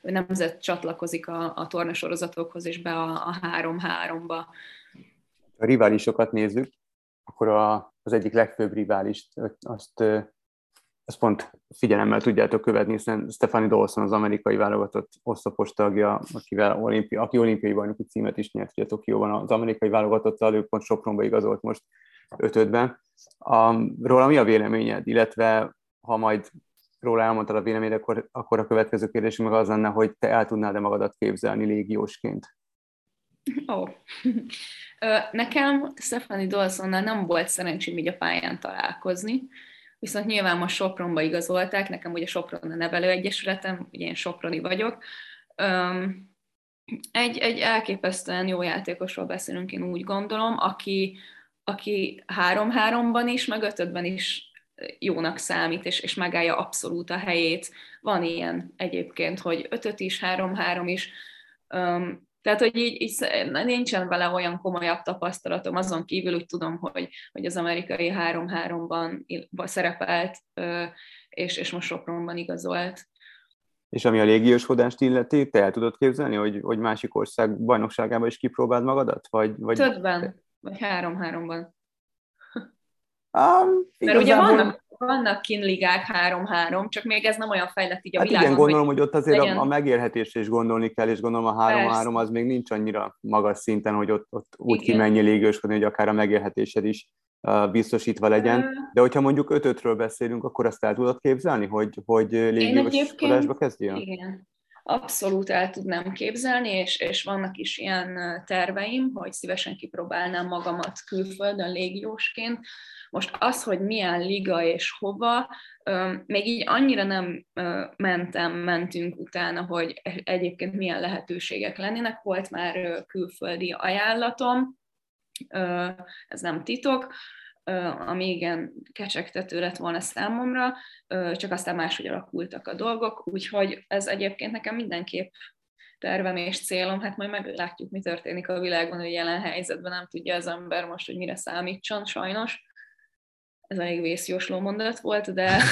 Speaker 5: nemzet csatlakozik a, a tornasorozatokhoz és be a, a 3-3-ba.
Speaker 3: A riválisokat nézzük, akkor a, az egyik legfőbb riválist, azt ezt pont figyelemmel tudjátok követni, hiszen Stephanie Dawson az amerikai válogatott oszlopos tagja, akivel olimpi, aki olimpiai bajnoki címet is nyert ugye Tokióban az amerikai válogatottal, ő pont Sopronba igazolt most ötödben. A, róla mi a véleményed, illetve ha majd róla elmondtad a véleményed, akkor, akkor a következő kérdés meg az lenne, hogy te el tudnád-e magadat képzelni légiósként?
Speaker 5: Ó. Oh. Nekem Stephanie Dawsonnal nem volt szerencsém így a pályán találkozni, viszont nyilván most Sopronba igazolták, nekem ugye Sopron a nevelőegyesületem, ugye én Soproni vagyok. Egy, egy elképesztően jó játékosról beszélünk, én úgy gondolom, aki, aki három-háromban is, meg ötödben is jónak számít, és, és megállja abszolút a helyét. Van ilyen egyébként, hogy ötöt is, három-három is. Tehát, hogy így, így nincsen vele olyan komolyabb tapasztalatom, azon kívül úgy tudom, hogy, hogy az amerikai 3-3-ban szerepelt, és, és most Sopronban igazolt.
Speaker 3: És ami a légiósodást illeti, te el tudod képzelni, hogy, hogy másik ország bajnokságában is kipróbáld magadat? Vagy, vagy...
Speaker 5: Többben, vagy három-háromban.
Speaker 3: Um,
Speaker 5: Mert ugye vannak, vannak kinligák 3-3, csak még ez nem olyan fejlett így a
Speaker 3: hát
Speaker 5: világon.
Speaker 3: igen, gondolom, hogy, hogy ott azért legyen... a, megélhetésre is gondolni kell, és gondolom a 3-3 az még nincs annyira magas szinten, hogy ott, ott úgy igen. kimenj légősködni, hogy akár a megélhetésed is uh, biztosítva legyen. De hogyha mondjuk 5-5-ről beszélünk, akkor azt el tudod képzelni, hogy, hogy légőskodásba kezdjél?
Speaker 5: Igen. Abszolút el tudnám képzelni, és, és vannak is ilyen terveim, hogy szívesen kipróbálnám magamat külföldön légiósként, most az, hogy milyen liga és hova, még így annyira nem mentem, mentünk utána, hogy egyébként milyen lehetőségek lennének. Volt már külföldi ajánlatom, ez nem titok, ami igen kecsegtető lett volna számomra, csak aztán máshogy alakultak a dolgok, úgyhogy ez egyébként nekem mindenképp tervem és célom, hát majd meglátjuk, mi történik a világban, hogy jelen helyzetben nem tudja az ember most, hogy mire számítson, sajnos ez elég vészjósló mondat volt, de,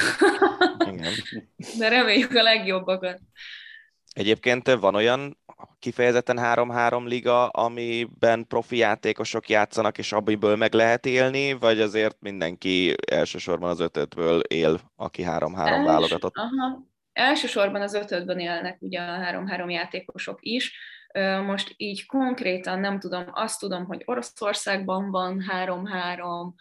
Speaker 5: de reméljük a legjobbakat.
Speaker 2: Egyébként van olyan kifejezetten 3-3 liga, amiben profi játékosok játszanak, és abból meg lehet élni, vagy azért mindenki elsősorban az ötötből él, aki 3-3 Els, válogatott?
Speaker 5: Aha. Elsősorban az ötötben élnek ugye a 3-3 játékosok is. Most így konkrétan nem tudom, azt tudom, hogy Oroszországban van 3-3,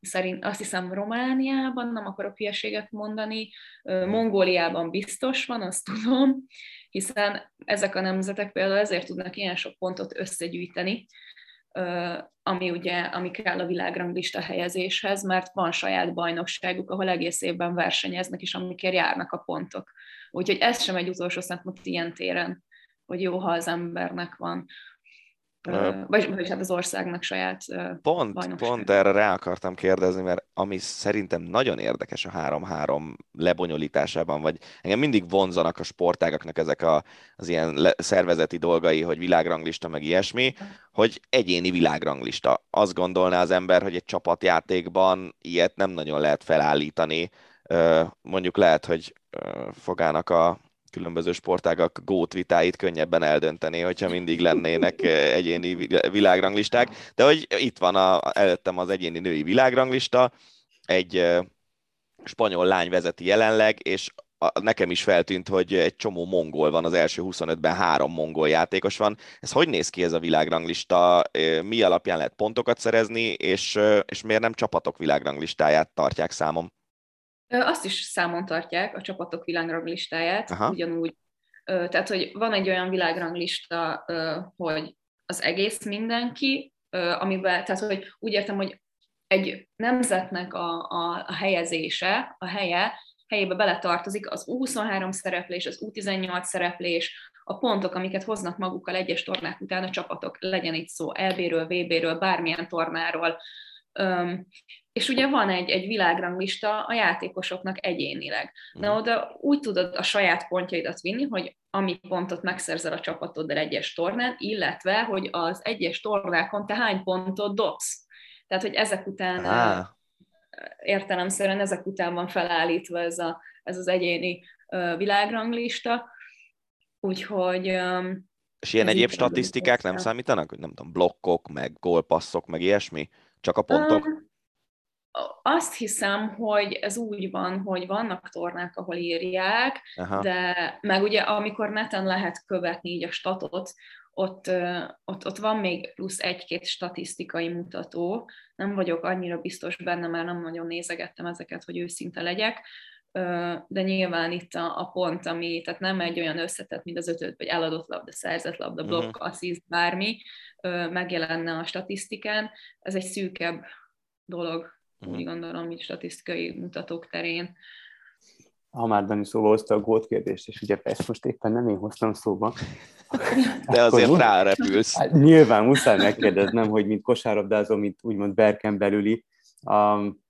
Speaker 5: szerint azt hiszem Romániában, nem akarok hülyeséget mondani, Mongóliában biztos van, azt tudom, hiszen ezek a nemzetek például ezért tudnak ilyen sok pontot összegyűjteni, ami ugye, ami kell a világranglista helyezéshez, mert van saját bajnokságuk, ahol egész évben versenyeznek, és amikért járnak a pontok. Úgyhogy ez sem egy utolsó szempont ilyen téren, hogy jó, ha az embernek van vagy, vagy hát az országnak saját
Speaker 2: Pont, pont erre rá akartam kérdezni, mert ami szerintem nagyon érdekes a 3-3 lebonyolításában, vagy engem mindig vonzanak a sportágaknak ezek a, az ilyen le, szervezeti dolgai, hogy világranglista, meg ilyesmi, hogy egyéni világranglista. Azt gondolná az ember, hogy egy csapatjátékban ilyet nem nagyon lehet felállítani. Mondjuk lehet, hogy fogának a különböző sportágak gót vitáit könnyebben eldönteni, hogyha mindig lennének eh, egyéni világranglisták, de hogy itt van a, előttem az egyéni női világranglista, egy eh, spanyol lány vezeti jelenleg, és a, nekem is feltűnt, hogy egy csomó mongol van, az első 25-ben három mongol játékos van. Ez hogy néz ki ez a világranglista? Eh, mi alapján lehet pontokat szerezni, és, és miért nem csapatok világranglistáját tartják számom?
Speaker 5: Azt is számon tartják, a csapatok világranglistáját, Aha. ugyanúgy. Tehát, hogy van egy olyan világranglista, hogy az egész mindenki, amiben, tehát, hogy úgy értem, hogy egy nemzetnek a, a, a helyezése, a helye, helyébe beletartozik az U23 szereplés, az U18 szereplés, a pontok, amiket hoznak magukkal egyes tornák után a csapatok, legyen itt szó LB-ről, VB-ről, bármilyen tornáról, és ugye van egy, egy világranglista a játékosoknak egyénileg. Na mhm. oda úgy tudod a saját pontjaidat vinni, hogy ami pontot megszerzel a csapatoddal egyes tornán, illetve, hogy az egyes tornákon te hány pontot dobsz. Tehát, hogy ezek után ah. értelemszerűen ezek után van felállítva ez, a, ez az egyéni világranglista. Úgyhogy
Speaker 2: és ilyen egyéb statisztikák nem számítanak? Nem tudom, blokkok, meg gólpasszok, meg ilyesmi? Csak a pontok? Um,
Speaker 5: azt hiszem, hogy ez úgy van, hogy vannak tornák, ahol írják, Aha. de meg ugye amikor neten lehet követni így a statot, ott, ott, ott van még plusz egy-két statisztikai mutató. Nem vagyok annyira biztos benne, mert nem nagyon nézegettem ezeket, hogy őszinte legyek, de nyilván itt a, a pont, ami, tehát nem egy olyan összetett, mint az ötöt, vagy eladott labda, szerzett labda, blokk, uh-huh. assziszt, bármi, megjelenne a statisztikán. Ez egy szűkebb dolog, uh-huh. úgy gondolom, mint statisztikai mutatók terén.
Speaker 3: Ha már Dani szóba hozta a gót kérdést, és ugye ezt most éppen nem én hoztam szóba.
Speaker 2: De azért rárepülsz. Hát,
Speaker 3: nyilván muszáj megkérdeznem, hogy mint kosárlabdázó, mint úgymond berken belüli, um,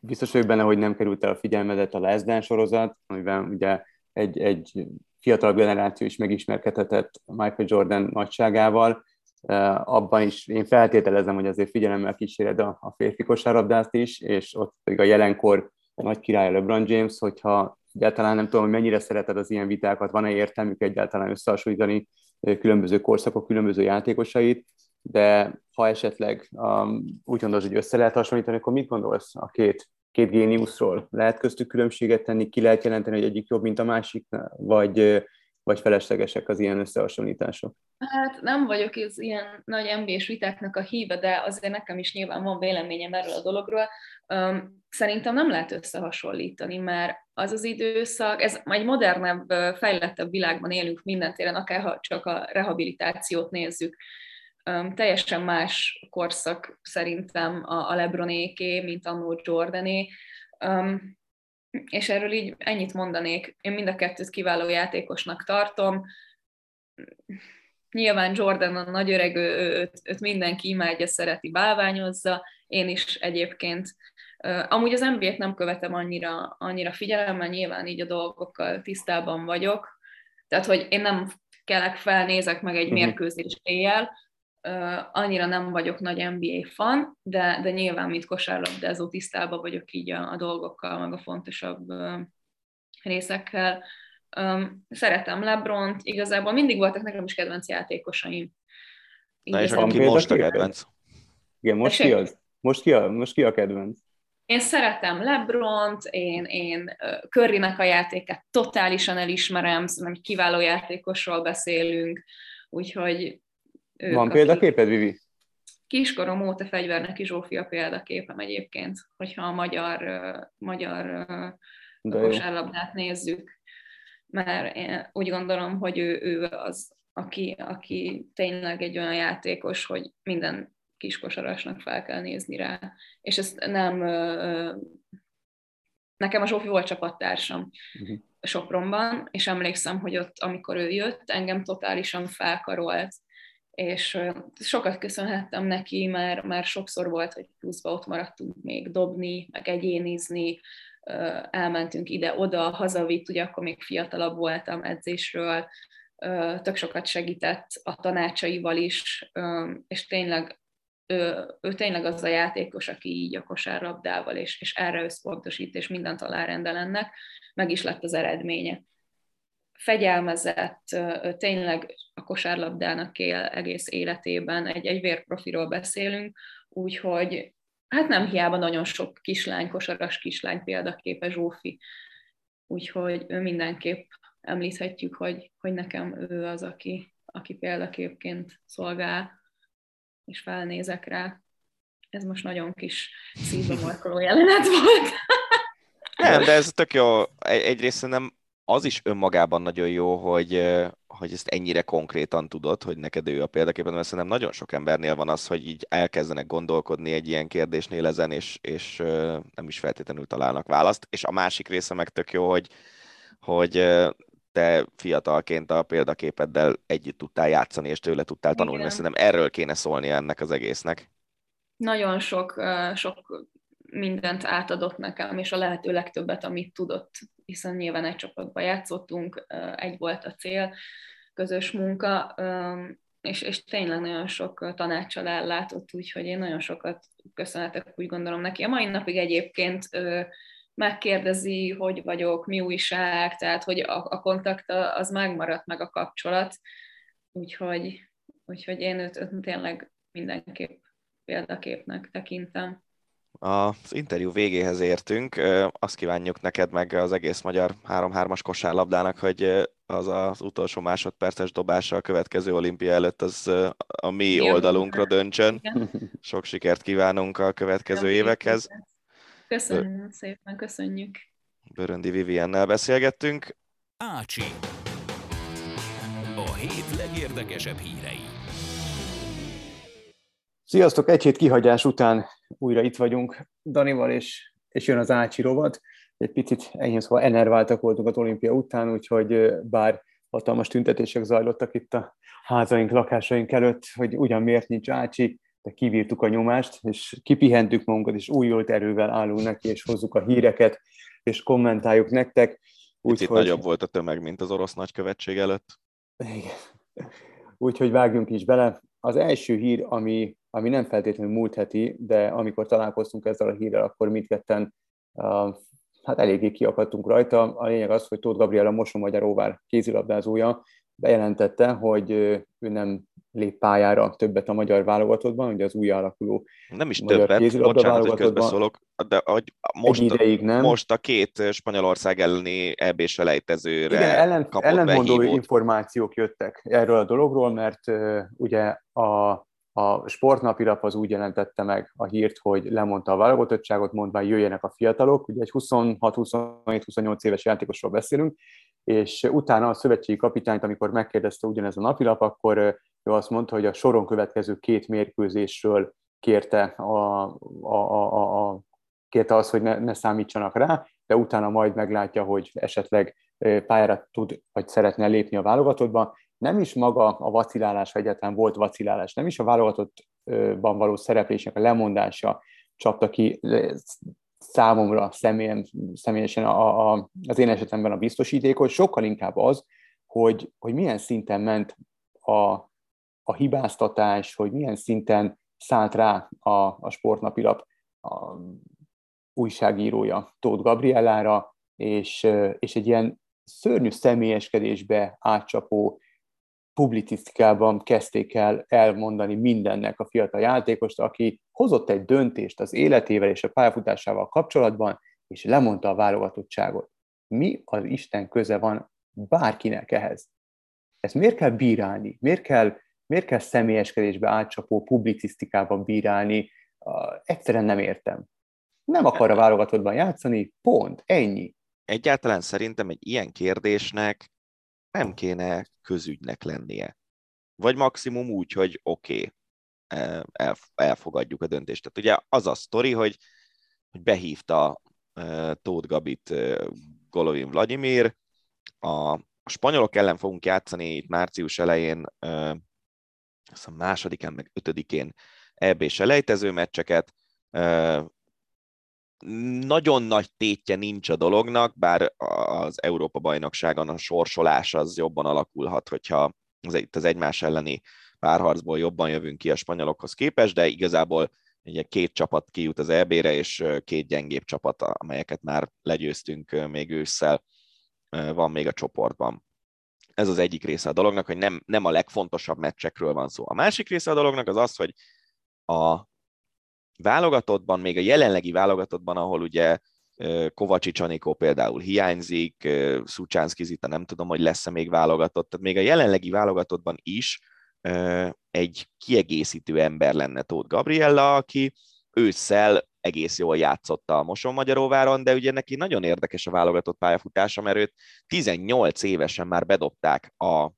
Speaker 3: biztos vagyok benne, hogy nem került el a figyelmedet a Last sorozat, amiben ugye egy, egy fiatal generáció is megismerkedhetett Michael Jordan nagyságával, abban is én feltételezem, hogy azért figyelemmel kíséred a, a férfi kosárlabdást is, és ott pedig a jelenkor a nagy király LeBron James, hogyha egyáltalán nem tudom, hogy mennyire szereted az ilyen vitákat, van-e értelmük egyáltalán összehasonlítani különböző korszakok, különböző játékosait, de ha esetleg um, úgy gondolod, hogy össze lehet hasonlítani, akkor mit gondolsz a két, két géniuszról? Lehet köztük különbséget tenni, ki lehet jelenteni, hogy egyik jobb, mint a másik, vagy vagy feleslegesek az ilyen összehasonlítások?
Speaker 5: Hát nem vagyok az ilyen nagy nba vitáknak a híve, de azért nekem is nyilván van véleményem erről a dologról. Szerintem nem lehet összehasonlítani, mert az az időszak, ez egy modernebb, fejlettebb világban élünk minden téren, akár ha csak a rehabilitációt nézzük. Teljesen más korszak szerintem a Lebronéké, mint a Jordané és erről így ennyit mondanék. Én mind a kettőt kiváló játékosnak tartom. Nyilván Jordan a nagy öreg, őt, őt mindenki imádja, szereti, bálványozza. Én is egyébként. Amúgy az nba nem követem annyira, annyira figyelemmel, nyilván így a dolgokkal tisztában vagyok. Tehát, hogy én nem kelek fel, nézek meg egy uh-huh. mérkőzés éjjel, annyira nem vagyok nagy NBA fan, de, de nyilván, mint kosárlabdázó tisztában vagyok így a, a dolgokkal, meg a fontosabb részekkel. Szeretem Lebront, igazából mindig voltak nekem is kedvenc játékosaim.
Speaker 2: Na és van ki most a kedvenc?
Speaker 3: Igen, most ki az? Most ki a, most ki a kedvenc?
Speaker 5: Én szeretem Lebront, én, én Currynek a játékát totálisan elismerem, szerintem kiváló játékosról beszélünk, úgyhogy
Speaker 3: ők, Van példaképed, Vivi?
Speaker 5: kiskorom óta fegyverneki Zsófia példaképem egyébként, hogyha a magyar, magyar kosárlabdát nézzük, mert én úgy gondolom, hogy ő, ő az, aki, aki tényleg egy olyan játékos, hogy minden kiskosarasnak fel kell nézni rá. És ezt nem... Nekem a Zsófi volt csapattársam uh-huh. Sopronban, és emlékszem, hogy ott, amikor ő jött, engem totálisan felkarolt, és sokat köszönhettem neki, mert, mert sokszor volt, hogy pluszba ott maradtunk még dobni, meg egyénizni, elmentünk ide-oda, hazavitt, ugye akkor még fiatalabb voltam edzésről, tök sokat segített a tanácsaival is, és tényleg ő, ő tényleg az a játékos, aki így a kosárlabdával, és, és erre összpontosít, és mindent alárendel ennek, meg is lett az eredménye. Fegyelmezett, tényleg a kosárlabdának él egész életében, egy, egy vérprofiról beszélünk, úgyhogy hát nem hiába nagyon sok kislány, kosaras kislány példaképe Zsófi, úgyhogy ő mindenképp említhetjük, hogy, hogy nekem ő az, aki, aki példaképként szolgál, és felnézek rá. Ez most nagyon kis szívbe markoló jelenet volt.
Speaker 2: Nem, de ez tök jó. Egyrészt nem az is önmagában nagyon jó, hogy, hogy ezt ennyire konkrétan tudod, hogy neked ő a példaképpen, mert szerintem nagyon sok embernél van az, hogy így elkezdenek gondolkodni egy ilyen kérdésnél ezen, és, és nem is feltétlenül találnak választ. És a másik része meg tök jó, hogy, hogy te fiatalként a példaképeddel együtt tudtál játszani, és tőle tudtál tanulni, mert szerintem erről kéne szólni ennek az egésznek.
Speaker 5: Nagyon sok, sok mindent átadott nekem, és a lehető legtöbbet, amit tudott, hiszen nyilván egy csapatban játszottunk, egy volt a cél, közös munka, és, és tényleg nagyon sok tanácsal ellátott, úgyhogy én nagyon sokat köszönhetek, úgy gondolom neki. A mai napig egyébként megkérdezi, hogy vagyok, mi újság, tehát hogy a, a kontakt az megmaradt meg a kapcsolat, úgyhogy, úgyhogy én őt, őt tényleg mindenképp példaképnek tekintem.
Speaker 2: Az interjú végéhez értünk. Azt kívánjuk neked meg az egész magyar 3-3-as kosárlabdának, hogy az az utolsó másodperces dobása a következő olimpia előtt az a mi Jó, oldalunkra döntsön. Sok sikert kívánunk a következő évekhez.
Speaker 5: Köszönjük szépen, köszönjük.
Speaker 2: Böröndi Viviennel beszélgettünk.
Speaker 1: Ácsi. A hét legérdekesebb hírei.
Speaker 3: Sziasztok! Egy hét kihagyás után újra itt vagyunk Danival, és, és jön az Ácsi rovat. Egy picit enyhén szóval enerváltak voltunk az olimpia után, úgyhogy bár hatalmas tüntetések zajlottak itt a házaink, lakásaink előtt, hogy ugyan miért nincs Ácsi, de kivírtuk a nyomást, és kipihentük magunkat, és újult erővel állunk neki, és hozzuk a híreket, és kommentáljuk nektek.
Speaker 2: Úgyhogy hogy... nagyobb volt a tömeg, mint az orosz nagykövetség előtt.
Speaker 3: Igen. Úgyhogy vágjunk is bele. Az első hír, ami, ami nem feltétlenül múlt heti, de amikor találkoztunk ezzel a hírrel, akkor mindketten uh, hát eléggé kiakadtunk rajta. A lényeg az, hogy Tóth Gabriela Mosomagyaróvár kézilabdázója bejelentette, hogy ő nem lép pályára többet a magyar válogatottban, ugye az új alakuló
Speaker 2: Nem is többet, bocsánat, hogy közbeszólok, de hogy most,
Speaker 3: ideig nem.
Speaker 2: most a két Spanyolország elleni eb selejtezőre
Speaker 3: Igen, ellen, kapott ellentmondó behívót. információk jöttek erről a dologról, mert uh, ugye a a sportnapilap az úgy jelentette meg a hírt, hogy lemondta a válogatottságot, mondva jöjjenek a fiatalok, ugye egy 26-27-28 éves játékosról beszélünk, és utána a szövetségi kapitányt, amikor megkérdezte ugyanez a napilap, akkor ő azt mondta, hogy a soron következő két mérkőzésről kérte, a, a, a, a, kérte azt, hogy ne, ne számítsanak rá, de utána majd meglátja, hogy esetleg pályára tud, vagy szeretne lépni a válogatottba. Nem is maga a vacilálás, egyáltalán volt vacilálás, nem is a válogatottban való szereplésnek a lemondása csapta ki számomra személyen, személyesen a, a, az én esetemben a biztosítékot, sokkal inkább az, hogy, hogy milyen szinten ment a, a hibáztatás, hogy milyen szinten szállt rá a, a sportnapilap a újságírója Tóth Gabriellára, és, és egy ilyen szörnyű személyeskedésbe átcsapó publicisztikában kezdték el elmondani mindennek a fiatal játékost, aki hozott egy döntést az életével és a pályafutásával kapcsolatban, és lemondta a válogatottságot. Mi az Isten köze van bárkinek ehhez? Ezt miért kell bírálni? Miért kell Miért kell személyeskedésbe átcsapó publicisztikában bírálni? Egyszerűen nem értem. Nem akar a válogatottban játszani, pont, ennyi.
Speaker 2: Egyáltalán szerintem egy ilyen kérdésnek nem kéne közügynek lennie. Vagy maximum úgy, hogy oké, okay, elfogadjuk a döntést. Tehát ugye az a sztori, hogy, hogy behívta Tóth Gabit Golovin Vladimir, a, a spanyolok ellen fogunk játszani itt március elején, azt a másodikán, meg ötödikén EB-s elejtező meccseket. Nagyon nagy tétje nincs a dolognak, bár az Európa-bajnokságon a sorsolás az jobban alakulhat, hogyha az, itt az egymás elleni párharcból jobban jövünk ki a spanyolokhoz képest, de igazából ugye két csapat kijut az EB-re, és két gyengébb csapat, amelyeket már legyőztünk még ősszel, van még a csoportban. Ez az egyik része a dolognak, hogy nem, nem a legfontosabb meccsekről van szó. A másik része a dolognak az az, hogy a válogatottban, még a jelenlegi válogatottban, ahol ugye Kovacsics Anikó például hiányzik, Szucsánszki Zita nem tudom, hogy lesz-e még válogatott, tehát még a jelenlegi válogatottban is egy kiegészítő ember lenne Tóth Gabriella, aki ősszel egész jól játszotta a Moson Magyaróváron, de ugye neki nagyon érdekes a válogatott pályafutása, mert őt 18 évesen már bedobták a,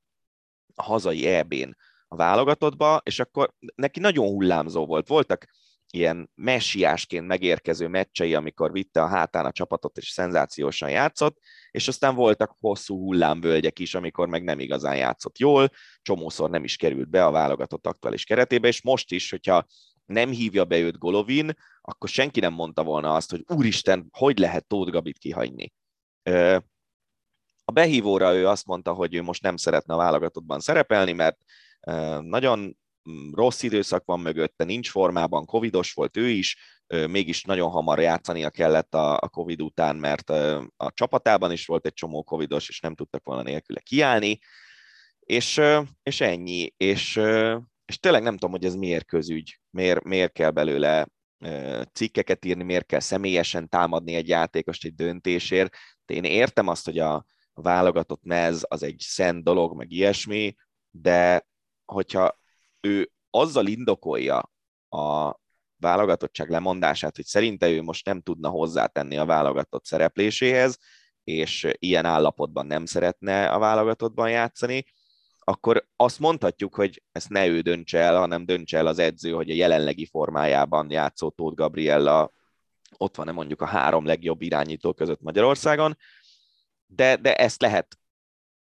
Speaker 2: hazai EB-n a válogatottba, és akkor neki nagyon hullámzó volt. Voltak ilyen messiásként megérkező meccsei, amikor vitte a hátán a csapatot, és szenzációsan játszott, és aztán voltak hosszú hullámvölgyek is, amikor meg nem igazán játszott jól, csomószor nem is került be a válogatott aktuális keretébe, és most is, hogyha nem hívja be őt Golovin, akkor senki nem mondta volna azt, hogy úristen, hogy lehet Tóth Gabit kihagyni. A behívóra ő azt mondta, hogy ő most nem szeretne a válogatottban szerepelni, mert nagyon rossz időszak van mögötte, nincs formában, covidos volt ő is, mégis nagyon hamar játszania kellett a, Covid után, mert a csapatában is volt egy csomó covidos, és nem tudtak volna nélküle kiállni, és, és ennyi, és, és tényleg nem tudom, hogy ez miért közügy, miért, miért kell belőle cikkeket írni, miért kell személyesen támadni egy játékost egy döntésért. De én értem azt, hogy a, válogatott mez az egy szent dolog, meg ilyesmi, de hogyha ő azzal indokolja a válogatottság lemondását, hogy szerinte ő most nem tudna hozzátenni a válogatott szerepléséhez, és ilyen állapotban nem szeretne a válogatottban játszani, akkor azt mondhatjuk, hogy ezt ne ő döntse el, hanem döntse el az edző, hogy a jelenlegi formájában játszó Tóth Gabriella ott van-e mondjuk a három legjobb irányító között Magyarországon, de, de ezt lehet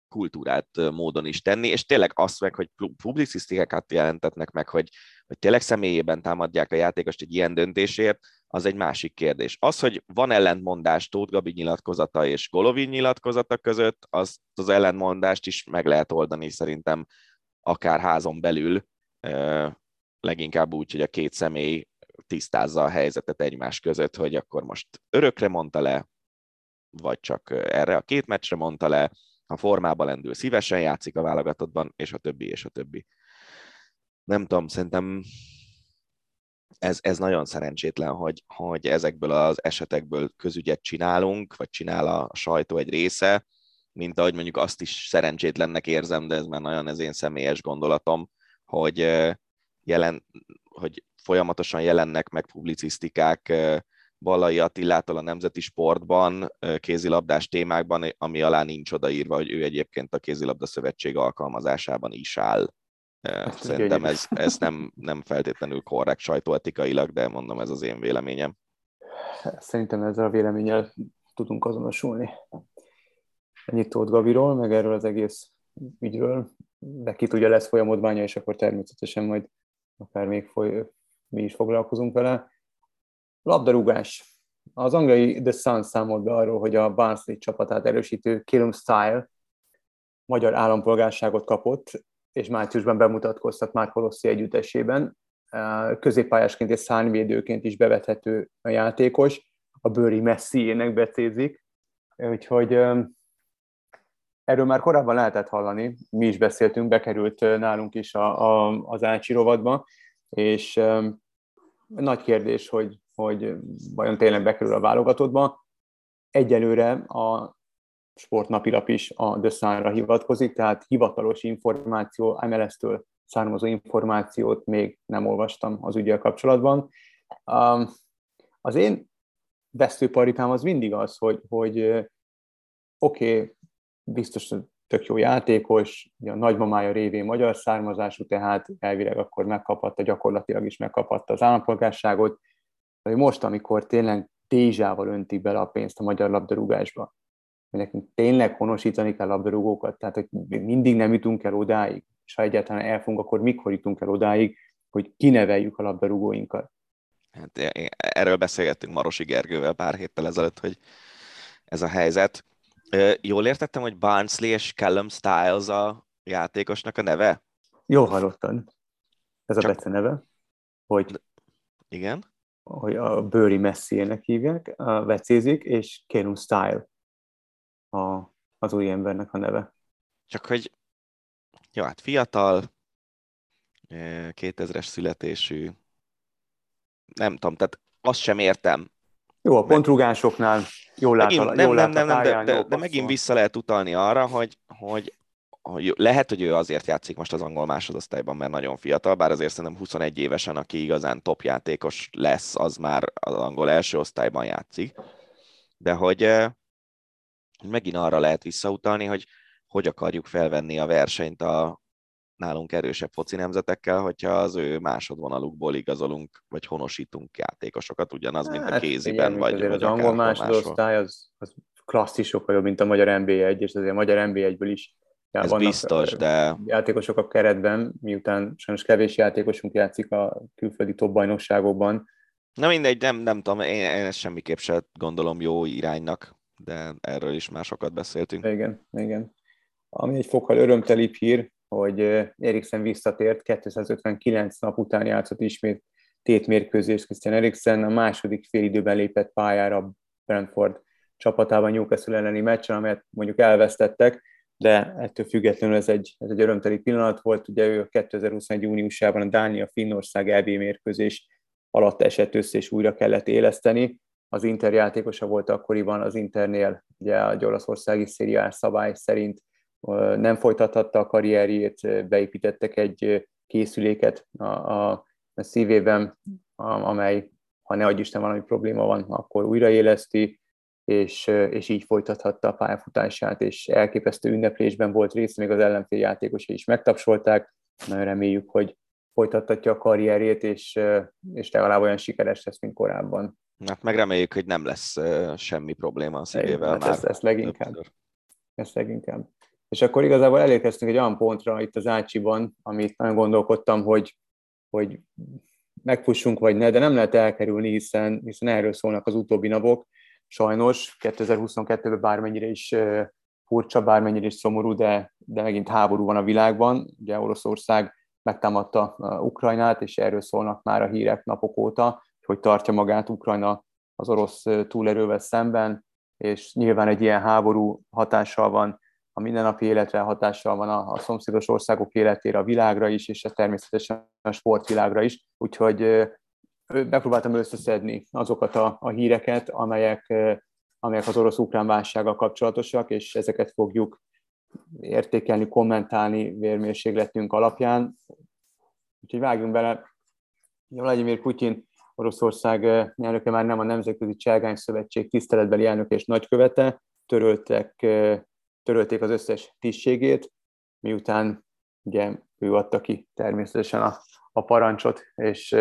Speaker 2: kultúrát módon is tenni, és tényleg azt meg, hogy publicisztikákat jelentetnek meg, hogy, hogy tényleg személyében támadják a játékost egy ilyen döntésért, az egy másik kérdés. Az, hogy van ellentmondás Tóth Gabi nyilatkozata és Golovin nyilatkozata között, az, az ellentmondást is meg lehet oldani szerintem akár házon belül, leginkább úgy, hogy a két személy tisztázza a helyzetet egymás között, hogy akkor most örökre mondta le, vagy csak erre a két meccsre mondta le, ha formába lendül, szívesen játszik a válogatottban, és a többi, és a többi. Nem tudom, szerintem ez, ez nagyon szerencsétlen, hogy, hogy ezekből az esetekből közügyet csinálunk, vagy csinál a sajtó egy része, mint ahogy mondjuk azt is szerencsétlennek érzem, de ez már nagyon az én személyes gondolatom, hogy, jelen, hogy folyamatosan jelennek meg publicisztikák Balai Attilától a Nemzeti Sportban, kézilabdás témákban, ami alá nincs odaírva, hogy ő egyébként a kézilabda szövetség alkalmazásában is áll. Hát, Szerintem ez, ez nem, nem feltétlenül korrekt sajtóetikailag, de mondom, ez az én véleményem.
Speaker 3: Szerintem ezzel a véleménnyel tudunk azonosulni. Ennyit Tóth Gaviról, meg erről az egész ügyről, de ki tudja, lesz folyamodványa, és akkor természetesen majd akár még foly, mi is foglalkozunk vele. Labdarúgás. Az angliai The Sun számolt be arról, hogy a Barnsley csapatát erősítő Kilum Style magyar állampolgárságot kapott, és márciusban bemutatkoztat már Kolossi együttesében. Középpályásként és szárnyvédőként is bevethető a játékos, a bőri Messi-ének becézik, úgyhogy erről már korábban lehetett hallani, mi is beszéltünk, bekerült nálunk is a, a, az Ácsi rovadba, és nagy kérdés, hogy, hogy vajon tényleg bekerül a válogatottba. Egyelőre a sportnapilap is a The Sun-ra hivatkozik, tehát hivatalos információ MLS-től származó információt még nem olvastam az ügyel kapcsolatban. Um, az én vesztőparipám az mindig az, hogy, hogy oké, okay, biztos tök jó játékos, a nagymamája révén magyar származású, tehát elvileg akkor megkaphatta, gyakorlatilag is megkaphatta az állampolgárságot, hogy most, amikor tényleg tézsával öntik bele a pénzt a magyar labdarúgásba, hogy nekünk tényleg honosítani kell labdarúgókat, tehát hogy mindig nem jutunk el odáig, és ha egyáltalán elfogunk, akkor mikor jutunk el odáig, hogy kineveljük a labdarúgóinkat.
Speaker 2: Hát erről beszélgettünk Marosi Gergővel pár héttel ezelőtt, hogy ez a helyzet. Jól értettem, hogy Barnsley és Callum Styles a játékosnak a neve?
Speaker 3: Jól hallottad. Ez a Csak... neve. Hogy,
Speaker 2: Igen?
Speaker 3: Hogy a Bőri Messi-nek hívják, a vecézik, és Callum Style a, az új embernek a neve.
Speaker 2: Csak hogy jó, hát fiatal, 2000-es születésű, nem tudom, tehát azt sem értem.
Speaker 3: Jó, a pontrugásoknál jól lát megint,
Speaker 2: nem, jól nem, nem, nem, de, de, de megint vissza lehet utalni arra, hogy, hogy, hogy lehet, hogy ő azért játszik most az angol másodosztályban, mert nagyon fiatal, bár azért szerintem 21 évesen, aki igazán top játékos lesz, az már az angol első osztályban játszik. De hogy megint arra lehet visszautalni, hogy hogy akarjuk felvenni a versenyt a nálunk erősebb foci nemzetekkel, hogyha az ő másodvonalukból igazolunk, vagy honosítunk játékosokat, ugyanaz, mint a hát, kéziben,
Speaker 3: vagy, vagy az angol másodosztály az, az klasszisokkal jobb, mint a magyar NB1, és azért a magyar NB1-ből is
Speaker 2: ja, Ez biztos, de...
Speaker 3: játékosok a keretben, miután sajnos kevés játékosunk játszik a külföldi top bajnokságokban.
Speaker 2: Na mindegy, nem, nem tudom, én, én ezt semmiképp sem gondolom jó iránynak, de erről is már sokat beszéltünk.
Speaker 3: Igen, igen. Ami egy fokkal örömtelibb hír, hogy Eriksen visszatért, 259 nap után játszott ismét tétmérkőzést Christian Eriksen, a második félidőben lépett pályára Brentford csapatában Newcastle elleni meccsen, amelyet mondjuk elvesztettek, de ettől függetlenül ez egy, ez egy örömteli pillanat volt. Ugye ő a 2021. júniusában a Dánia-Finnország EB mérkőzés alatt esett össze, és újra kellett éleszteni. Az Inter játékosa volt akkoriban az Internél, ugye a olaszországi szériás szabály szerint nem folytathatta a karrierjét, beépítettek egy készüléket a, a, a szívében, amely, ha ne adj Isten valami probléma van, akkor újraéleszti, és, és így folytathatta a pályafutását, és elképesztő ünneplésben volt része, még az ellenfél játékosai is megtapsolták, nagyon reméljük, hogy folytathatja a karrierjét, és, és legalább olyan sikeres lesz, mint korábban.
Speaker 2: Hát megreméljük, hogy nem lesz semmi probléma a szívével hát
Speaker 3: már. Ezt, ezt leginkább. Ezt leginkább. És akkor igazából elérkeztünk egy olyan pontra itt az Ácsiban, amit nagyon gondolkodtam, hogy, hogy megfussunk vagy ne, de nem lehet elkerülni, hiszen, hiszen erről szólnak az utóbbi napok. Sajnos 2022-ben bármennyire is furcsa, bármennyire is szomorú, de, de megint háború van a világban. Ugye Oroszország megtámadta Ukrajnát, és erről szólnak már a hírek napok óta, hogy tartja magát Ukrajna az orosz túlerővel szemben, és nyilván egy ilyen háború hatással van a mindennapi életre hatással van a, a szomszédos országok életére, a világra is, és természetesen a sportvilágra is. Úgyhogy megpróbáltam összeszedni azokat a, a híreket, amelyek, amelyek az orosz-ukrán válsággal kapcsolatosak, és ezeket fogjuk értékelni, kommentálni vérmérségletünk alapján. Úgyhogy vágjunk bele. Vladimir Putyin Oroszország elnöke már nem a Nemzetközi Cselgány Szövetség tiszteletbeli elnök és nagykövete, töröltek törölték az összes tisztségét, miután ugye ő adta ki természetesen a, a parancsot, és,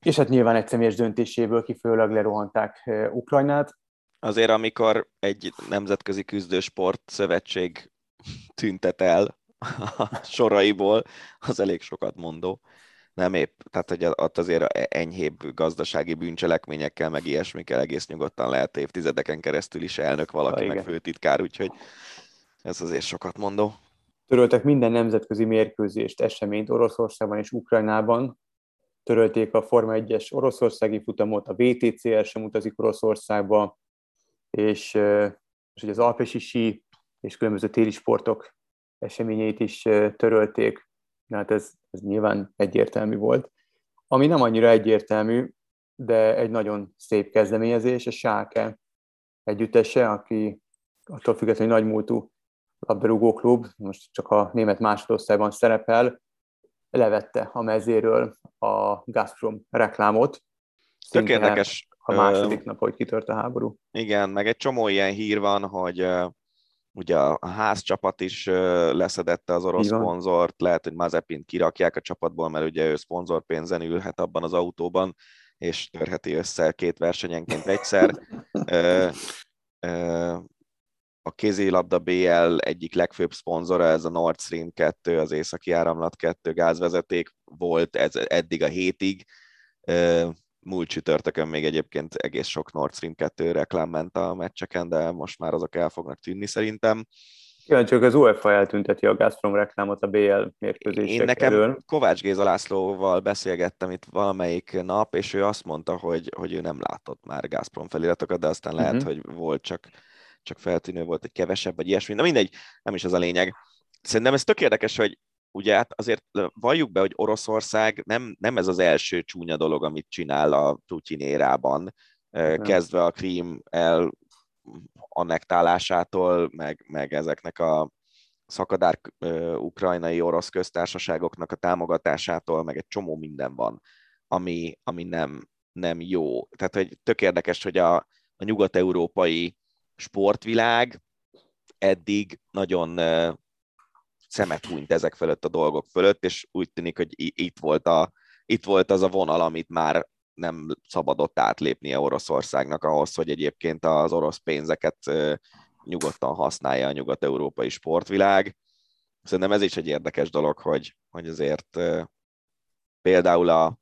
Speaker 3: és hát nyilván egy személyes döntéséből kifőleg lerohanták Ukrajnát.
Speaker 2: Azért, amikor egy nemzetközi küzdősport szövetség tüntet el a soraiból, az elég sokat mondó nem épp, tehát hogy ott azért enyhébb gazdasági bűncselekményekkel, meg ilyesmikkel egész nyugodtan lehet évtizedeken keresztül is elnök valaki, ha, meg főtitkár, úgyhogy ez azért sokat mondó.
Speaker 3: Töröltek minden nemzetközi mérkőzést, eseményt Oroszországban és Ukrajnában, törölték a Forma 1-es oroszországi futamot, a VTCR sem utazik Oroszországba, és, és az alpesi sí és különböző téli sportok eseményeit is törölték. Hát ez, ez nyilván egyértelmű volt. Ami nem annyira egyértelmű, de egy nagyon szép kezdeményezés, a Sáke együttese, aki attól függetlenül nagymúltú labdarúgó klub, most csak a német másodosztályban szerepel, levette a mezéről a Gazprom reklámot.
Speaker 2: Tök érdekes.
Speaker 3: A második nap, hogy kitört a háború.
Speaker 2: Igen, meg egy csomó ilyen hír van, hogy ugye a házcsapat is leszedette az orosz szponzort, lehet, hogy Mazepint kirakják a csapatból, mert ugye ő szponzorpénzen ülhet abban az autóban, és törheti össze két versenyenként egyszer. A kézilabda BL egyik legfőbb szponzora, ez a Nord Stream 2, az északi áramlat 2 gázvezeték volt ez eddig a hétig. Múlt csütörtökön még egyébként egész sok Nord Stream 2 reklám ment a meccseken, de most már azok el fognak tűnni szerintem.
Speaker 3: Ja, csak az UEFA eltünteti a Gazprom reklámot a BL mérkőzések Én
Speaker 2: nekem
Speaker 3: elől.
Speaker 2: Kovács Géza Lászlóval beszélgettem itt valamelyik nap, és ő azt mondta, hogy, hogy ő nem látott már Gazprom feliratokat, de aztán lehet, uh-huh. hogy volt csak, csak feltűnő volt, egy kevesebb, vagy ilyesmi. Na mindegy, nem is az a lényeg. Szerintem ez tök érdekes, hogy ugye hát azért valljuk be, hogy Oroszország nem, nem ez az első csúnya dolog, amit csinál a Putin érában, kezdve a Krím el annektálásától, meg, meg ezeknek a szakadár ukrajnai orosz köztársaságoknak a támogatásától, meg egy csomó minden van, ami, ami nem, nem jó. Tehát, hogy tök érdekes, hogy a, a nyugat-európai sportvilág eddig nagyon szemet hunyt ezek fölött a dolgok fölött, és úgy tűnik, hogy itt volt, a, itt volt az a vonal, amit már nem szabadott átlépnie Oroszországnak ahhoz, hogy egyébként az orosz pénzeket nyugodtan használja a nyugat-európai sportvilág. Szerintem ez is egy érdekes dolog, hogy, hogy azért például a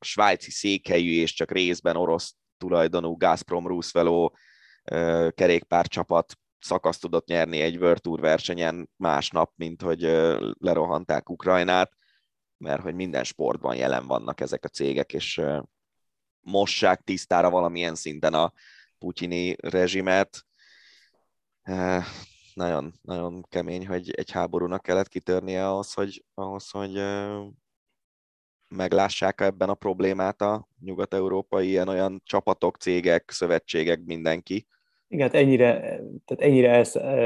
Speaker 2: svájci székhelyű és csak részben orosz tulajdonú Gazprom Roosevelt kerékpárcsapat szakaszt tudott nyerni egy World Tour versenyen másnap, mint hogy lerohanták Ukrajnát mert hogy minden sportban jelen vannak ezek a cégek, és mossák tisztára valamilyen szinten a putyini rezsimet. Nagyon, nagyon kemény, hogy egy háborúnak kellett kitörnie ahhoz, hogy, ahhoz, hogy meglássák ebben a problémát a nyugat-európai ilyen-olyan csapatok, cégek, szövetségek, mindenki.
Speaker 3: Igen, hát ennyire, tehát ennyire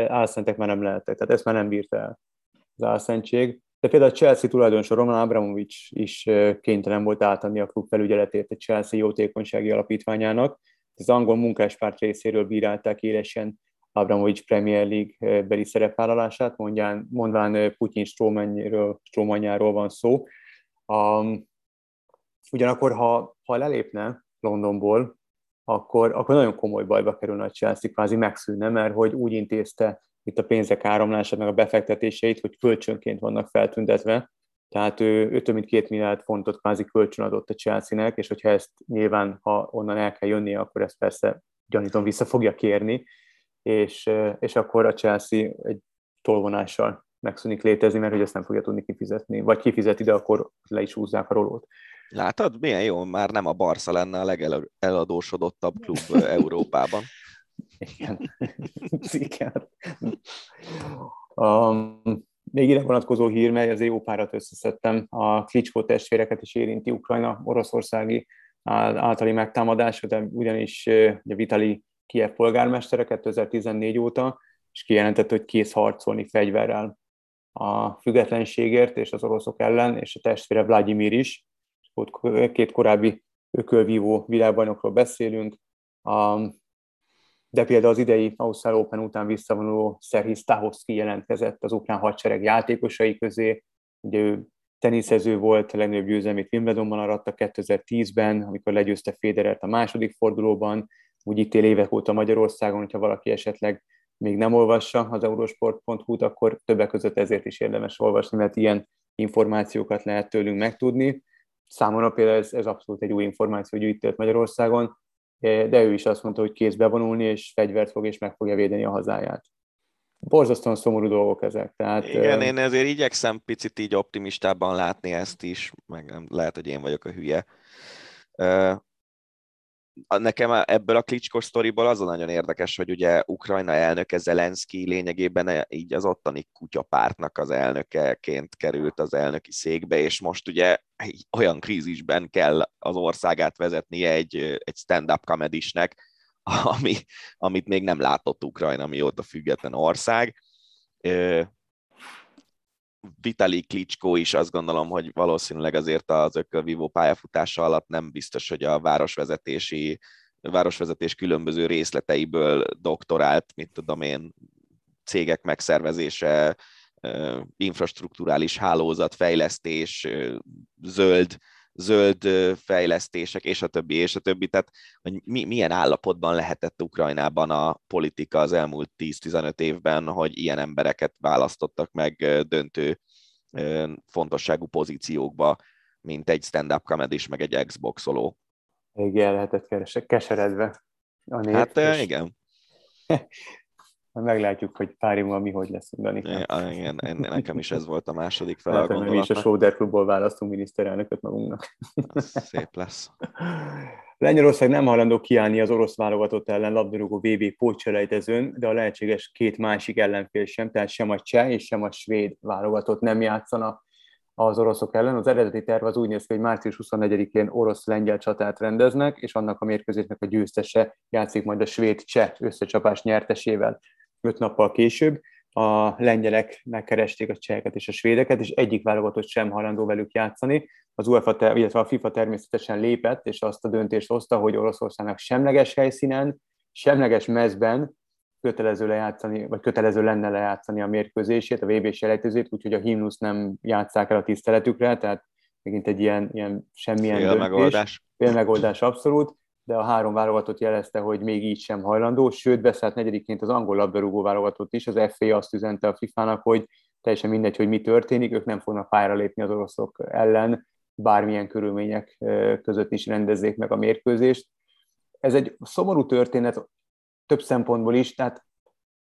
Speaker 3: álszentek már nem lehettek, tehát ezt már nem bírta el az álszentség. De például a Chelsea tulajdonosa Roman Abramovics is kénytelen volt átadni a klub felügyeletét a Chelsea jótékonysági alapítványának. Az angol munkáspárt részéről bírálták élesen Abramovics Premier League beli szerepvállalását, mondján, mondván Putyin strómanjáról van szó. Um, ugyanakkor, ha, ha lelépne Londonból, akkor, akkor nagyon komoly bajba kerülne a Chelsea, kvázi megszűnne, mert hogy úgy intézte itt a pénzek áramlását, meg a befektetéseit, hogy kölcsönként vannak feltüntetve, tehát ő, ő több mint két milliárd fontot kvázi kölcsön adott a Chelsea-nek, és hogyha ezt nyilván, ha onnan el kell jönnie, akkor ezt persze gyanítom vissza fogja kérni, és, és akkor a Chelsea egy tolvonással megszűnik létezni, mert hogy ezt nem fogja tudni kifizetni. Vagy kifizeti, de akkor le is húzzák a rolót.
Speaker 2: Látod, milyen jó, már nem a Barca lenne a legeladósodottabb klub Európában.
Speaker 3: Igen. Igen. Um, még ide vonatkozó hír, mely az EU párat összeszedtem, a Klitschko testvéreket is érinti Ukrajna oroszországi általi megtámadása, de ugyanis ugye Vitali Kiev polgármestere 2014 óta, és kijelentett, hogy kész harcolni fegyverrel a függetlenségért és az oroszok ellen, és a testvére Vladimir is. Ott két korábbi ökölvívó világbajnokról beszélünk. De például az idei Ausztrál Open után visszavonuló Szerhi Stahovski jelentkezett az ukrán hadsereg játékosai közé. Ugye ő teniszező volt, a legnagyobb győzelmét Wimbledonban aratta 2010-ben, amikor legyőzte Federert a második fordulóban, úgy itt él évek óta Magyarországon, hogyha valaki esetleg még nem olvassa az eurosport.hu-t, akkor többek között ezért is érdemes olvasni, mert ilyen információkat lehet tőlünk megtudni. Számomra például ez, ez abszolút egy új információ, hogy itt élt Magyarországon, de ő is azt mondta, hogy kész bevonulni, és fegyvert fog, és meg fogja védeni a hazáját. Borzasztóan szomorú dolgok ezek. Tehát,
Speaker 2: Igen, én ezért igyekszem picit így optimistában látni ezt is, meg nem, lehet, hogy én vagyok a hülye nekem ebből a klicskos sztoriból az a nagyon érdekes, hogy ugye Ukrajna elnöke Zelenszky lényegében így az ottani kutyapártnak az elnökeként került az elnöki székbe, és most ugye olyan krízisben kell az országát vezetnie egy, egy stand-up comedisnek, ami, amit még nem látott Ukrajna, mióta független ország. Vitali Klitschko is azt gondolom, hogy valószínűleg azért az ökölvívó pályafutása alatt nem biztos, hogy a városvezetési városvezetés különböző részleteiből doktorált, mit tudom én, cégek megszervezése, infrastruktúrális hálózatfejlesztés, zöld, zöld fejlesztések, és a többi, és a többi. Tehát, hogy mi, milyen állapotban lehetett Ukrajnában a politika az elmúlt 10-15 évben, hogy ilyen embereket választottak meg döntő fontosságú pozíciókba, mint egy stand-up comedy meg egy Xboxoló.
Speaker 3: Igen, lehetett keseredve.
Speaker 2: A nép, hát és... igen.
Speaker 3: meglátjuk, hogy pár év mi hogy lesz, Dani.
Speaker 2: Igen, igen, nekem is ez volt a második fel hát,
Speaker 3: Mi is a Soder klubból választunk miniszterelnököt magunknak.
Speaker 2: Szép lesz.
Speaker 3: Lengyelország nem hajlandó kiállni az orosz válogatott ellen labdarúgó VB pótselejtezőn, de a lehetséges két másik ellenfél sem, tehát sem a cseh és sem a svéd válogatott nem játszana az oroszok ellen. Az eredeti terv az úgy néz ki, hogy március 24-én orosz-lengyel csatát rendeznek, és annak a mérkőzésnek a győztese játszik majd a svéd-cseh összecsapás nyertesével öt nappal később. A lengyelek megkeresték a cseheket és a svédeket, és egyik válogatott sem hajlandó velük játszani. Az UEFA, illetve a FIFA természetesen lépett, és azt a döntést hozta, hogy Oroszországnak semleges helyszínen, semleges mezben kötelező lejátszani, vagy kötelező lenne lejátszani a mérkőzését, a VB-s selejtezőt, úgyhogy a himnusz nem játszák el a tiszteletükre, tehát megint egy ilyen, ilyen semmilyen
Speaker 2: Fél döntés. megoldás.
Speaker 3: Fél megoldás abszolút, de a három válogatott jelezte, hogy még így sem hajlandó, sőt beszállt negyediként az angol labdarúgó válogatott is, az FA azt üzente a FIFA-nak, hogy teljesen mindegy, hogy mi történik, ők nem fognak pályára lépni az oroszok ellen, bármilyen körülmények között is rendezzék meg a mérkőzést. Ez egy szomorú történet több szempontból is, tehát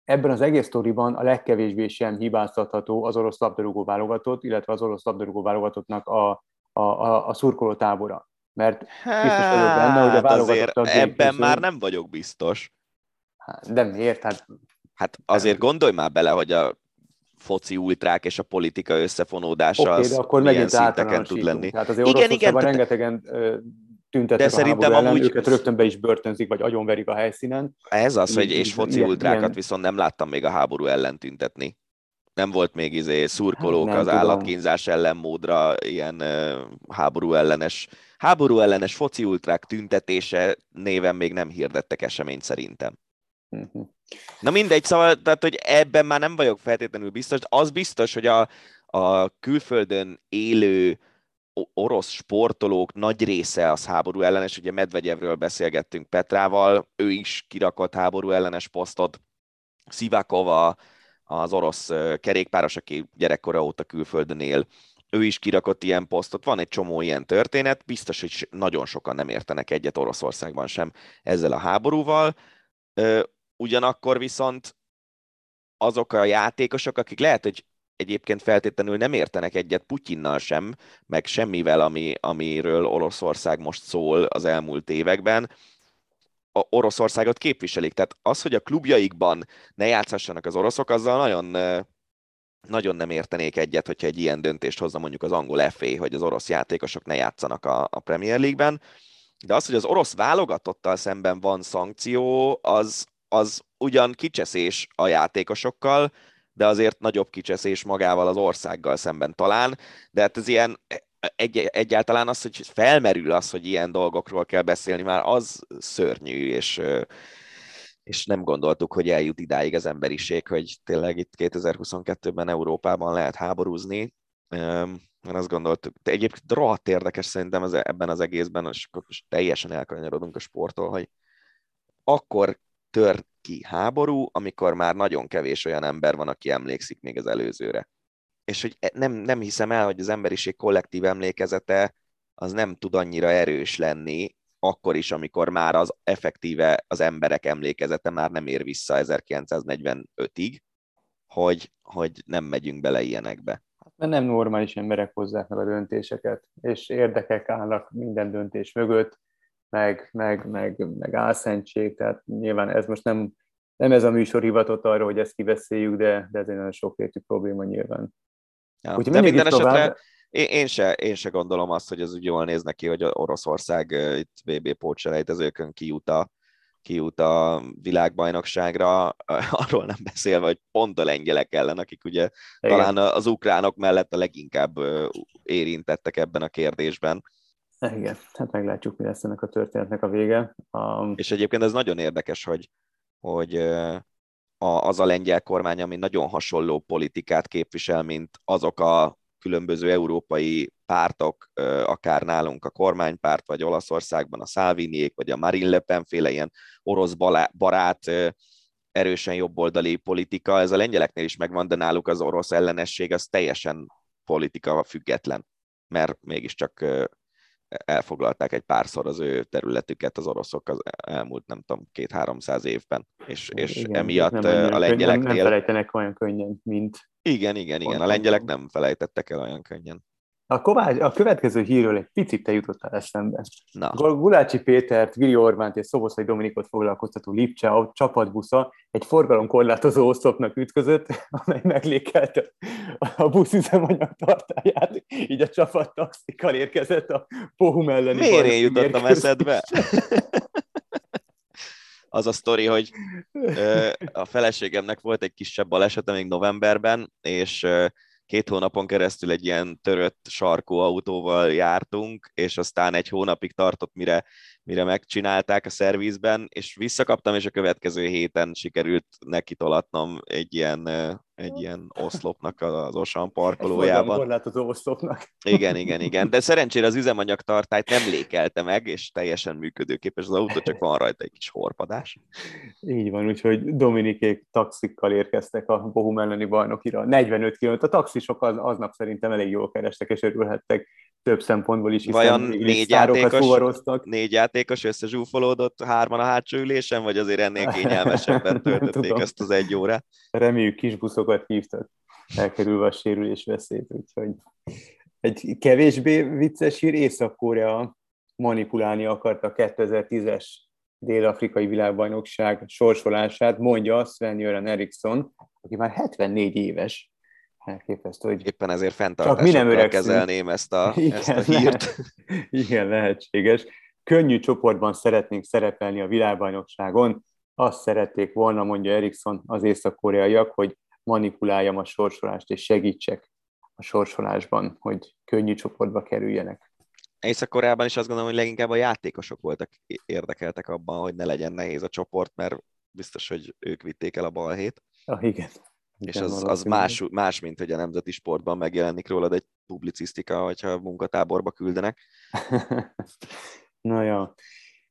Speaker 3: ebben az egész sztoriban a legkevésbé sem hibáztatható az orosz labdarúgó válogatott, illetve az orosz labdarúgó válogatottnak a, a, a, a szurkoló tábora. Mert biztos vagyok benne, hogy a hát válogatott
Speaker 2: Ebben közül... már nem vagyok biztos.
Speaker 3: Hát, de miért? Hát,
Speaker 2: hát azért gondolj már bele, hogy a foci ultrák és a politika összefonódása okay, az de akkor milyen szinteken tud lenni.
Speaker 3: Tehát azért igen, igen, rengetegen tüntetnek de a szerintem ellen, amúgy... őket rögtön be is börtönzik, vagy agyonverik a helyszínen.
Speaker 2: Ez az, hogy és foci ultrákat ilyen... viszont nem láttam még a háború ellen tüntetni. Nem volt még izé szurkolók hát az tudom. állatkínzás ellen módra ilyen uh, háború ellenes háború ellenes foci ultrák tüntetése néven még nem hirdettek eseményt szerintem. Uh-huh. Na mindegy, szóval, tehát, hogy ebben már nem vagyok feltétlenül biztos. Az biztos, hogy a, a külföldön élő orosz sportolók nagy része az háború ellenes, ugye Medvegyevről beszélgettünk Petrával, ő is kirakott háború ellenes posztot, Szivakova, az orosz kerékpáros, aki gyerekkora óta külföldön él, ő is kirakott ilyen posztot, van egy csomó ilyen történet, biztos, hogy nagyon sokan nem értenek egyet Oroszországban sem ezzel a háborúval, ugyanakkor viszont azok a játékosok, akik lehet, hogy egyébként feltétlenül nem értenek egyet Putyinnal sem, meg semmivel, ami, amiről Oroszország most szól az elmúlt években, a Oroszországot képviselik. Tehát az, hogy a klubjaikban ne játszhassanak az oroszok, azzal nagyon, nagyon nem értenék egyet, hogyha egy ilyen döntést hozza mondjuk az angol FA, hogy az orosz játékosok ne játszanak a, a Premier League-ben. De az, hogy az orosz válogatottal szemben van szankció, az, az ugyan kicseszés a játékosokkal, de azért nagyobb kicseszés magával az országgal szemben talán, de hát ez ilyen egy, egyáltalán az, hogy felmerül az, hogy ilyen dolgokról kell beszélni, már az szörnyű, és, és nem gondoltuk, hogy eljut idáig az emberiség, hogy tényleg itt 2022-ben Európában lehet háborúzni, mert azt gondoltuk, de egyébként rohadt érdekes szerintem ez, ebben az egészben, és teljesen elkanyarodunk a sporttól, hogy akkor tör ki háború, amikor már nagyon kevés olyan ember van, aki emlékszik még az előzőre. És hogy e, nem, nem hiszem el, hogy az emberiség kollektív emlékezete az nem tud annyira erős lenni, akkor is, amikor már az effektíve az emberek emlékezete már nem ér vissza 1945-ig, hogy, hogy nem megyünk bele ilyenekbe.
Speaker 3: Hát, mert nem normális emberek hozzák meg a döntéseket, és érdekek állnak minden döntés mögött, meg, meg, meg, meg álszentség, tehát nyilván ez most nem, nem ez a műsor hivatott arra, hogy ezt kiveszéljük, de, de ez egy nagyon sokrétű probléma nyilván.
Speaker 2: Ja, Úgyhogy de minden esetre tovább... én, én, se, én se gondolom azt, hogy ez úgy jól néz neki, hogy Oroszország itt VB pótselejtezőkön kijut a, kijut a világbajnokságra, arról nem beszélve, hogy pont a lengyelek ellen, akik ugye Igen. talán az ukránok mellett a leginkább érintettek ebben a kérdésben.
Speaker 3: Igen, hát meglátjuk, mi lesz ennek a történetnek a vége.
Speaker 2: Um... És egyébként ez nagyon érdekes, hogy, hogy az a lengyel kormány, ami nagyon hasonló politikát képvisel, mint azok a különböző európai pártok, akár nálunk a kormánypárt, vagy Olaszországban a Salviniék, vagy a Marine Le Pen féle ilyen orosz barát, erősen jobboldali politika, ez a lengyeleknél is megvan, de náluk az orosz ellenesség az teljesen politika független, mert mégiscsak elfoglalták egy párszor az ő területüket az oroszok az elmúlt, nem tudom, két-háromszáz évben, és, és igen, emiatt nem a lengyeleknél... Nem,
Speaker 3: nem felejtenek olyan könnyen, mint...
Speaker 2: Igen, igen, igen, a lengyelek nem felejtettek el olyan könnyen.
Speaker 3: A, Kovács, a következő hírről egy picit te jutottál eszembe. Na. Gulácsi Pétert, Vili Orbánt és Szoboszai Dominikot foglalkoztató Lipcse a csapatbusza egy forgalomkorlátozó oszlopnak ütközött, amely meglékelte a busz üzemanyag tartáját, így a csapat taxikkal érkezett a Pohum elleni
Speaker 2: Miért én jutottam eszedbe? az a sztori, hogy a feleségemnek volt egy kisebb balesete még novemberben, és két hónapon keresztül egy ilyen törött sarkó autóval jártunk, és aztán egy hónapig tartott, mire, mire megcsinálták a szervizben, és visszakaptam, és a következő héten sikerült neki tolatnom egy ilyen, egy ilyen oszlopnak az Osan parkolójában.
Speaker 3: Korlátozó oszlopnak.
Speaker 2: Igen, igen, igen, de szerencsére az üzemanyagtartályt nem lékelte meg, és teljesen működőképes az autó, csak van rajta egy kis horpadás.
Speaker 3: Így van, úgyhogy Dominikék taxikkal érkeztek a Bohum elleni bajnokira. 45 km. A taxisok az, aznap szerintem elég jól kerestek, és örülhettek több szempontból is,
Speaker 2: Vajon négy játékos, négy játékos összezsúfolódott hárman a hátsó ülésen, vagy azért ennél kényelmesebben töltötték ezt az egy órát?
Speaker 3: Reméljük kis buszokat hívtak, elkerülve a sérülés veszélyt, úgyhogy egy kevésbé vicces hír, Észak-Korea manipulálni akarta a 2010-es dél-afrikai világbajnokság sorsolását, mondja Sven Jören Eriksson, aki már 74 éves, elképesztő, hogy
Speaker 2: éppen ezért fenntartásokkal kezelném ezt a,
Speaker 3: igen,
Speaker 2: ezt a hírt.
Speaker 3: Lehet, igen, lehetséges. Könnyű csoportban szeretnénk szerepelni a világbajnokságon. Azt szerették volna, mondja Erikson, az észak-koreaiak, hogy manipuláljam a sorsolást, és segítsek a sorsolásban, hogy könnyű csoportba kerüljenek.
Speaker 2: Észak-Koreában is azt gondolom, hogy leginkább a játékosok voltak érdekeltek abban, hogy ne legyen nehéz a csoport, mert biztos, hogy ők vitték el a balhét.
Speaker 3: Ah, igen
Speaker 2: és az, az más, más, mint hogy a nemzeti sportban megjelenik rólad egy publicisztika, hogyha munkatáborba küldenek.
Speaker 3: Na jó.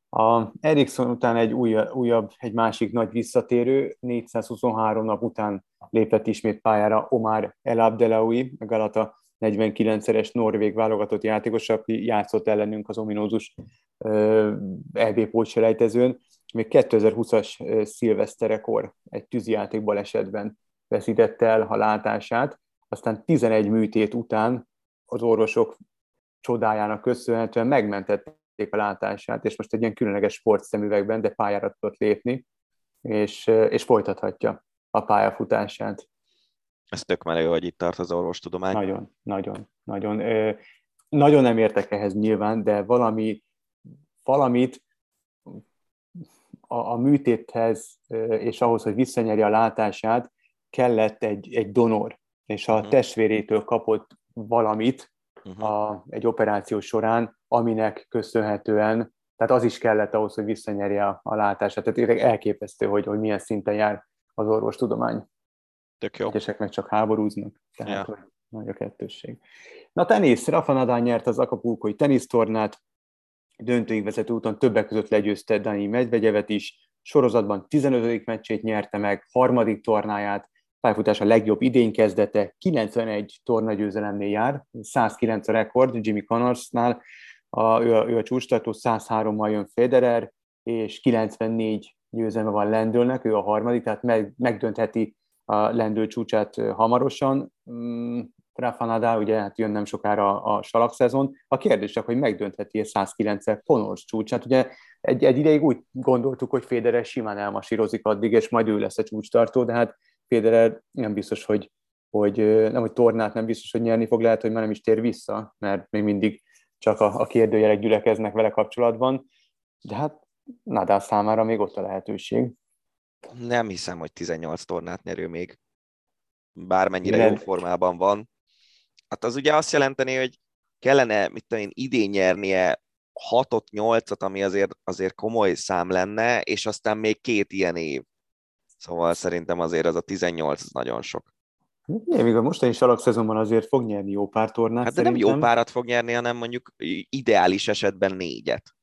Speaker 3: A Ericsson után egy újabb, újabb, egy másik nagy visszatérő, 423 nap után lépett ismét pályára Omar El Abdelaui, a Galata 49-szeres norvég válogatott játékos, aki játszott ellenünk az ominózus EB pótselejtezőn. Még 2020-as szilveszterekor egy tűzijáték balesetben veszítette el a látását, aztán 11 műtét után az orvosok csodájának köszönhetően megmentették a látását, és most egy ilyen különleges sportszemüvegben, de pályára tudott lépni, és, és folytathatja a pályafutását.
Speaker 2: Ez tök menő, hogy itt tart az orvostudomány.
Speaker 3: Nagyon, nagyon, nagyon. Nagyon nem értek ehhez nyilván, de valami, valamit a, a műtéthez és ahhoz, hogy visszanyerje a látását, kellett egy, egy donor, és a uh-huh. testvérétől kapott valamit uh-huh. a, egy operáció során, aminek köszönhetően, tehát az is kellett ahhoz, hogy visszanyerje a, a látását. Tehát elképesztő, hogy, hogy milyen szinten jár az orvostudomány.
Speaker 2: Tök jó.
Speaker 3: Egyesek meg csak háborúznak, tehát ja. nagy a kettősség. Na tenisz, Rafa Nadal nyert az Acapulcoi tenisztornát, döntőig vezető úton többek között legyőzte Dani Medvegyevet is, sorozatban 15. meccsét nyerte meg, harmadik tornáját, pályafutása legjobb idén kezdete, 91 tornagyőzelemnél jár, 109 a rekord Jimmy Connorsnál, a, ő, a, ő a csúcstartó, 103-mal jön Federer, és 94 győzelme van Lendülnek, ő a harmadik, tehát meg, megdöntheti a Lendül csúcsát hamarosan. Mm, Rafa Nadal, ugye hát jön nem sokára a, a salakszezon. A kérdés csak, hogy megdöntheti a 109 pontos csúcsát. Ugye egy, egy ideig úgy gondoltuk, hogy Federer simán elmasírozik addig, és majd ő lesz a csúcstartó, de hát Federer nem biztos, hogy, hogy nem, hogy tornát nem biztos, hogy nyerni fog, lehet, hogy már nem is tér vissza, mert még mindig csak a, a kérdőjelek gyülekeznek vele kapcsolatban. De hát Nadal számára még ott a lehetőség.
Speaker 2: Nem hiszem, hogy 18 tornát nyerő még. Bármennyire jó formában van. Hát az ugye azt jelenteni, hogy kellene, mit tudom én, idén nyernie 6-8-at, ami azért, azért komoly szám lenne, és aztán még két ilyen év. Szóval szerintem azért az a 18 az nagyon sok.
Speaker 3: Igen, még a mostani szezonban azért fog nyerni jó pár tornát.
Speaker 2: Hát de szerintem. nem jó párat fog nyerni, hanem mondjuk ideális esetben négyet.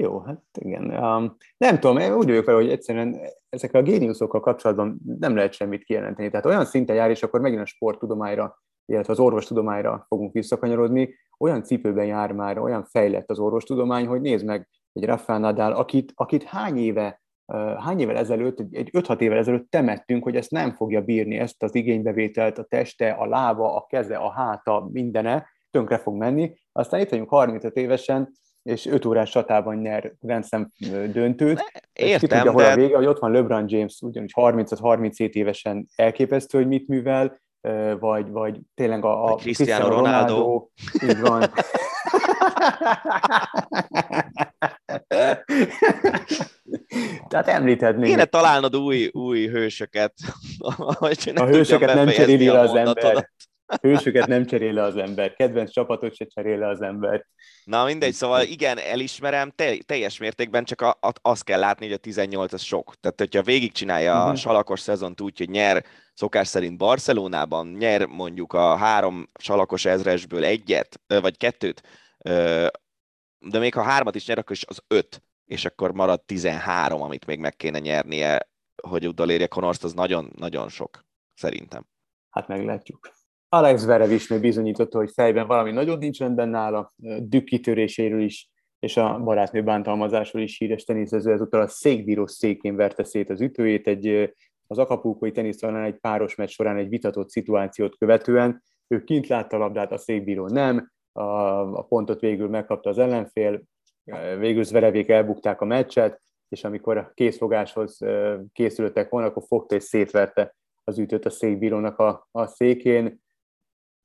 Speaker 3: Jó, hát igen. Um, nem tudom, én úgy vagyok vele, hogy egyszerűen ezek a géniuszokkal kapcsolatban nem lehet semmit kijelenteni. Tehát olyan szinten jár, és akkor megint a sporttudományra, illetve az orvostudományra fogunk visszakanyarodni, olyan cipőben jár már, olyan fejlett az orvostudomány, hogy nézd meg egy Rafael Nadal, akit, akit hány éve hány évvel ezelőtt, egy 5-6 évvel ezelőtt temettünk, hogy ezt nem fogja bírni, ezt az igénybevételt, a teste, a lába, a keze, a háta, mindene, tönkre fog menni. Aztán itt vagyunk 35 évesen, és 5 órás csatában nyer rendszem döntőt.
Speaker 2: Értem, és tudja,
Speaker 3: de... a vége, hogy ott van LeBron James, ugyanúgy 35-37 évesen elképesztő, hogy mit művel, vagy, vagy tényleg a, a
Speaker 2: Cristiano Ronaldo. Ronaldo.
Speaker 3: Így van. Tehát említhetnénk.
Speaker 2: Kéne találnod új, új hősöket.
Speaker 3: a hősöket nem cseréli le az ember. Hősöket nem cserél le az ember. Kedvenc csapatot se cserél le az ember.
Speaker 2: Na mindegy, szóval igen, elismerem, te, teljes mértékben csak a, a, azt kell látni, hogy a 18 az sok. Tehát, hogyha végigcsinálja uh-huh. a mhm. salakos szezont úgy, hogy nyer szokás szerint Barcelonában, nyer mondjuk a három salakos ezresből egyet, vagy kettőt, de még ha hármat is nyer, akkor is az öt, és akkor marad 13, amit még meg kéne nyernie, hogy utolérje Connorst, az nagyon-nagyon sok, szerintem.
Speaker 3: Hát meglátjuk. Alex Verev is még bizonyította, hogy fejben valami nagyon nincs rendben nála, dükkitöréséről is, és a barátnő bántalmazásról is híres teniszező, ezúttal a székbíró székén verte szét az ütőjét, egy, az akapulkói tenisztalán egy páros meccs során egy vitatott szituációt követően, ő kint látta a labdát, a székbíró nem, a, a pontot végül megkapta az ellenfél, végül Zverevék elbukták a meccset, és amikor a készfogáshoz készültek volna, akkor fogta és szétverte az ütőt a székbírónak a, a székén.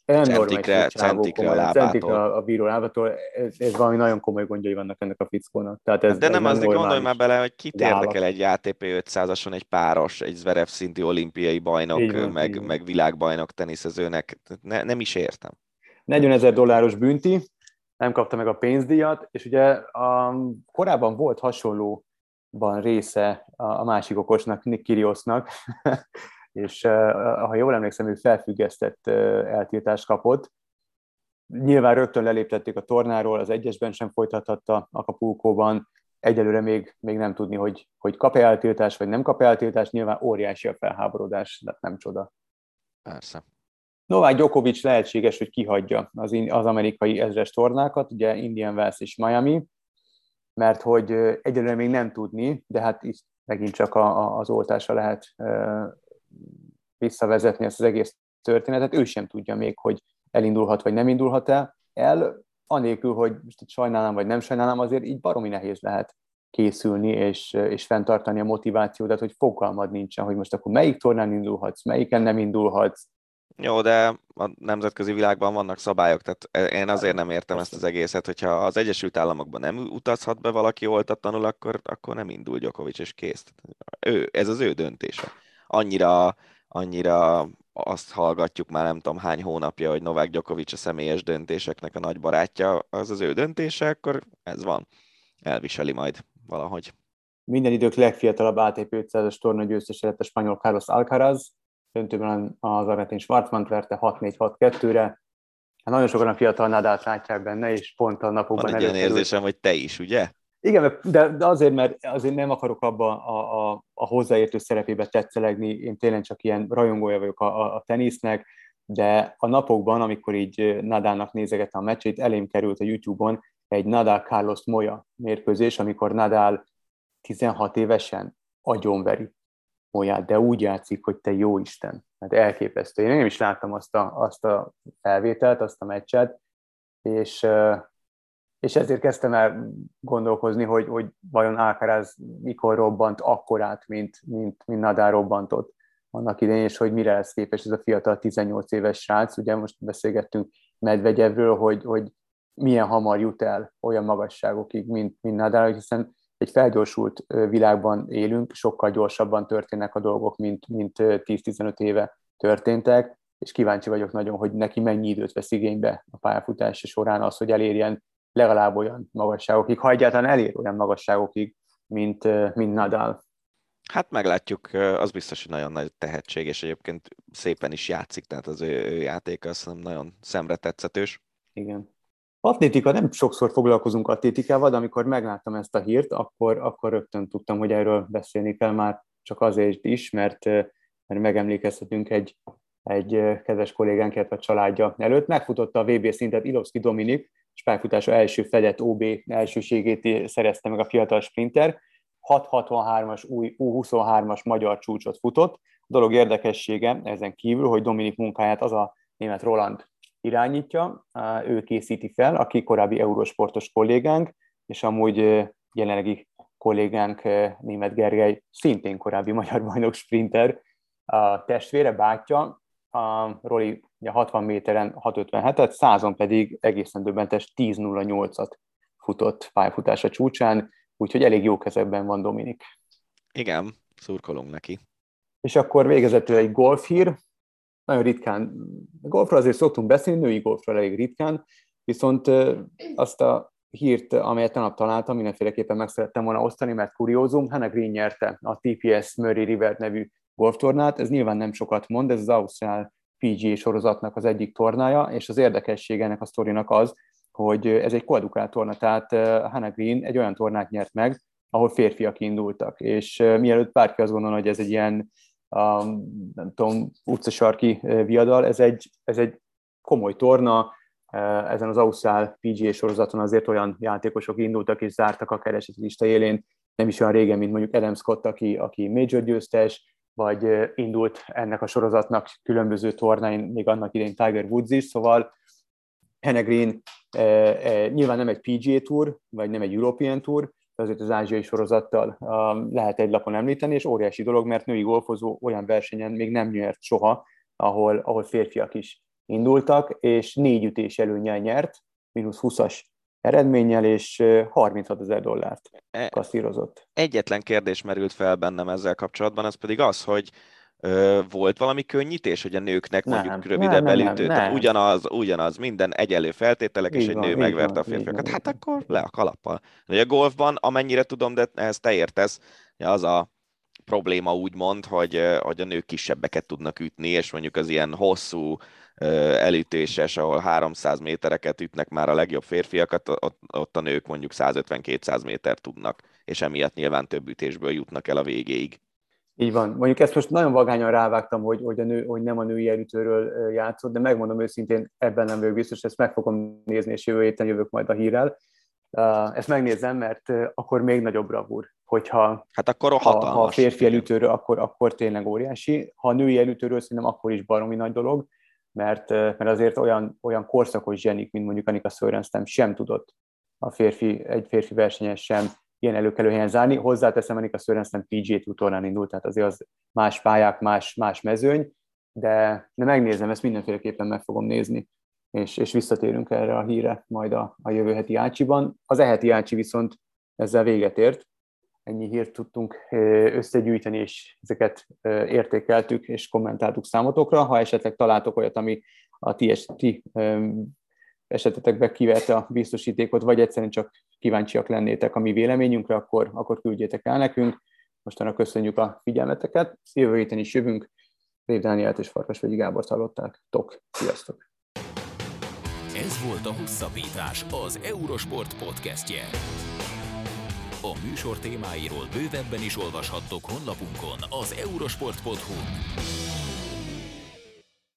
Speaker 2: Centikre, centikre a lábától. Centikre
Speaker 3: a, a bíró lábától. Ez, ez valami nagyon komoly gondjai vannak ennek a fickónak. Tehát
Speaker 2: ez, De nem, ez azért gondolj már bele, hogy kit érdekel egy ATP 500-ason egy páros, egy Zverev szintű olimpiai bajnok, van, meg, meg világbajnok teniszezőnek. Ne, nem is értem.
Speaker 3: 40 ezer dolláros bünti, nem kapta meg a pénzdíjat, és ugye a, korábban volt hasonlóban része a, a másik okosnak, Nick Kyrgiosnak, és ha jól emlékszem, ő felfüggesztett eltiltást kapott. Nyilván rögtön leléptették a tornáról, az egyesben sem folytathatta Acapulcóban, egyelőre még, még nem tudni, hogy, hogy kap-e eltiltást, vagy nem kap -e eltiltást, nyilván óriási a felháborodás, de nem csoda.
Speaker 2: Persze.
Speaker 3: Novák Djokovic lehetséges, hogy kihagyja az, az amerikai ezres tornákat, ugye Indian Wells és Miami, mert hogy egyelőre még nem tudni, de hát itt megint csak a, a, az oltásra lehet e, visszavezetni ezt az egész történetet. Ő sem tudja még, hogy elindulhat vagy nem indulhat el. El, anélkül, hogy most itt sajnálom vagy nem sajnálom, azért így baromi nehéz lehet készülni és, és fenntartani a motivációdat, hogy fogalmad nincsen, hogy most akkor melyik tornán indulhatsz, melyiken nem indulhatsz,
Speaker 2: jó, de a nemzetközi világban vannak szabályok, tehát én azért nem értem ezt az egészet, hogyha az Egyesült Államokban nem utazhat be valaki oltatlanul, akkor, akkor nem indul Djokovic, és kész. Ő, ez az ő döntése. Annyira, annyira azt hallgatjuk már nem tudom hány hónapja, hogy Novák Djokovic a személyes döntéseknek a nagy barátja, az az ő döntése, akkor ez van. Elviseli majd valahogy.
Speaker 3: Minden idők legfiatalabb ATP 500-as torna győztese lett a spanyol Carlos Alcaraz, döntőben az argentin Schwarzman verte 6-4-6-2-re. Hát nagyon sokan a fiatal Nadát látják benne, és pont a napokban...
Speaker 2: Van egy ilyen érzésem, hogy te is, ugye?
Speaker 3: Igen, de, de azért, mert azért nem akarok abba a, a, a hozzáértő szerepébe tetszelegni, én tényleg csak ilyen rajongója vagyok a, a, a tenisznek, de a napokban, amikor így Nadának nézegettem a meccsét, elém került a YouTube-on egy Nadal Carlos Moya mérkőzés, amikor Nadal 16 évesen agyonveri Molyát, de úgy játszik, hogy te jó Isten. Hát elképesztő. Én nem is láttam azt a, azt a felvételt, azt a meccset, és, és ezért kezdtem el gondolkozni, hogy, hogy vajon Alcaraz mikor robbant akkorát, mint, mint, mint Nadal robbantott annak idején, és hogy mire lesz képes ez a fiatal 18 éves srác. Ugye most beszélgettünk Medvegyevről, hogy, hogy milyen hamar jut el olyan magasságokig, mint, mint Nadal, hiszen egy felgyorsult világban élünk, sokkal gyorsabban történnek a dolgok, mint, mint 10-15 éve történtek, és kíváncsi vagyok nagyon, hogy neki mennyi időt vesz igénybe a pályafutása során az, hogy elérjen legalább olyan magasságokig, ha egyáltalán elér olyan magasságokig, mint, mint Nadal.
Speaker 2: Hát meglátjuk, az biztos, hogy nagyon nagy tehetség, és egyébként szépen is játszik, tehát az ő, ő játéka azt nagyon szemre tetszetős.
Speaker 3: Igen. Atlétika, nem sokszor foglalkozunk atlétikával, de amikor megláttam ezt a hírt, akkor, akkor rögtön tudtam, hogy erről beszélni kell már csak azért is, mert, mert megemlékezhetünk egy, egy kedves kollégánk, a családja előtt. Megfutotta a VB szintet Ilovszki Dominik, és pályafutása első fedett OB elsőségét szerezte meg a fiatal sprinter. 663-as új U23-as magyar csúcsot futott. A dolog érdekessége ezen kívül, hogy Dominik munkáját az a német Roland irányítja, ő készíti fel, aki korábbi eurósportos kollégánk, és amúgy jelenlegi kollégánk német Gergely, szintén korábbi magyar bajnok sprinter, a testvére, bátyja, a Roli ugye 60 méteren 6.57-et, 100 pedig egészen döbbentes 10.08-at futott pályafutása csúcsán, úgyhogy elég jó kezekben van Dominik.
Speaker 2: Igen, szurkolunk neki.
Speaker 3: És akkor végezetül egy golfhír, nagyon ritkán, golfról azért szoktunk beszélni, női golfról elég ritkán, viszont azt a hírt, amelyet tegnap találtam, mindenféleképpen meg szerettem volna osztani, mert kuriózum, Hannah Green nyerte a TPS Murray River nevű golftornát, ez nyilván nem sokat mond, ez az Ausztrál PGA sorozatnak az egyik tornája, és az érdekesség ennek a sztorinak az, hogy ez egy koedukált torna, tehát Hannah Green egy olyan tornát nyert meg, ahol férfiak indultak, és mielőtt bárki azt gondolna, hogy ez egy ilyen a, nem tudom, utcasarki viadal, ez egy, ez egy komoly torna, ezen az Ausztrál PGA sorozaton azért olyan játékosok indultak és zártak a kereseti lista élén, nem is olyan régen, mint mondjuk Adam Scott, aki, aki major győztes, vagy indult ennek a sorozatnak különböző tornáin, még annak idején Tiger Woods is, szóval Green eh, eh, nyilván nem egy PGA Tour, vagy nem egy European Tour, azért az ázsiai sorozattal um, lehet egy lapon említeni, és óriási dolog, mert női golfozó olyan versenyen még nem nyert soha, ahol, ahol férfiak is indultak, és négy ütés előnyel nyert, mínusz 20-as eredménnyel, és 36 ezer dollárt e, kasszírozott.
Speaker 2: Egyetlen kérdés merült fel bennem ezzel kapcsolatban, az pedig az, hogy volt valami könnyítés, hogy a nőknek mondjuk nem, rövidebb nem, elütő, nem, nem. ugyanaz, ugyanaz, minden egyenlő feltételek, így és egy van, nő megverte van, a férfiakat, hát akkor le a kalappal. De a golfban, amennyire tudom, de ehhez te értesz, az a probléma úgymond, hogy, hogy a nők kisebbeket tudnak ütni, és mondjuk az ilyen hosszú elütéses, ahol 300 métereket ütnek már a legjobb férfiakat, ott, ott a nők mondjuk 150-200 méter tudnak, és emiatt nyilván több ütésből jutnak el a végéig.
Speaker 3: Így van. Mondjuk ezt most nagyon vagányan rávágtam, hogy, hogy, a nő, hogy nem a női elütőről játszott, de megmondom őszintén, ebben nem vagyok biztos, ezt meg fogom nézni, és jövő héten jövök majd a hírrel. Ezt megnézem, mert akkor még nagyobb bravúr, hogyha
Speaker 2: hát akkor a
Speaker 3: ha, ha a férfi elütőről, akkor, akkor tényleg óriási. Ha a női elütőről szerintem akkor is baromi nagy dolog, mert, mert azért olyan, olyan korszakos zsenik, mint mondjuk Anika Sörenstem sem tudott a férfi, egy férfi versenyes sem ilyen előkelő helyen zárni. Hozzáteszem, Anika Sörenstem PGA Tour tornán indult, tehát azért az más pályák, más, más mezőny, de, de megnézem, ezt mindenféleképpen meg fogom nézni, és, és visszatérünk erre a híre majd a, a jövő heti Ácsiban. Az eheti Ácsi viszont ezzel véget ért, ennyi hírt tudtunk összegyűjteni, és ezeket értékeltük és kommentáltuk számotokra. Ha esetleg találtok olyat, ami a ti, ti esetetekbe kiverte a biztosítékot, vagy egyszerűen csak kíváncsiak lennétek a mi véleményünkre, akkor, akkor küldjétek el nekünk. Mostanra köszönjük a figyelmeteket. Jövő héten is jövünk. Rév Dánielt és Farkas vagy Gábor hallották. Tok, sziasztok!
Speaker 1: Ez volt a Hosszabbítás, az Eurosport podcastje. A műsor témáiról bővebben is olvashattok honlapunkon az eurosport.hu.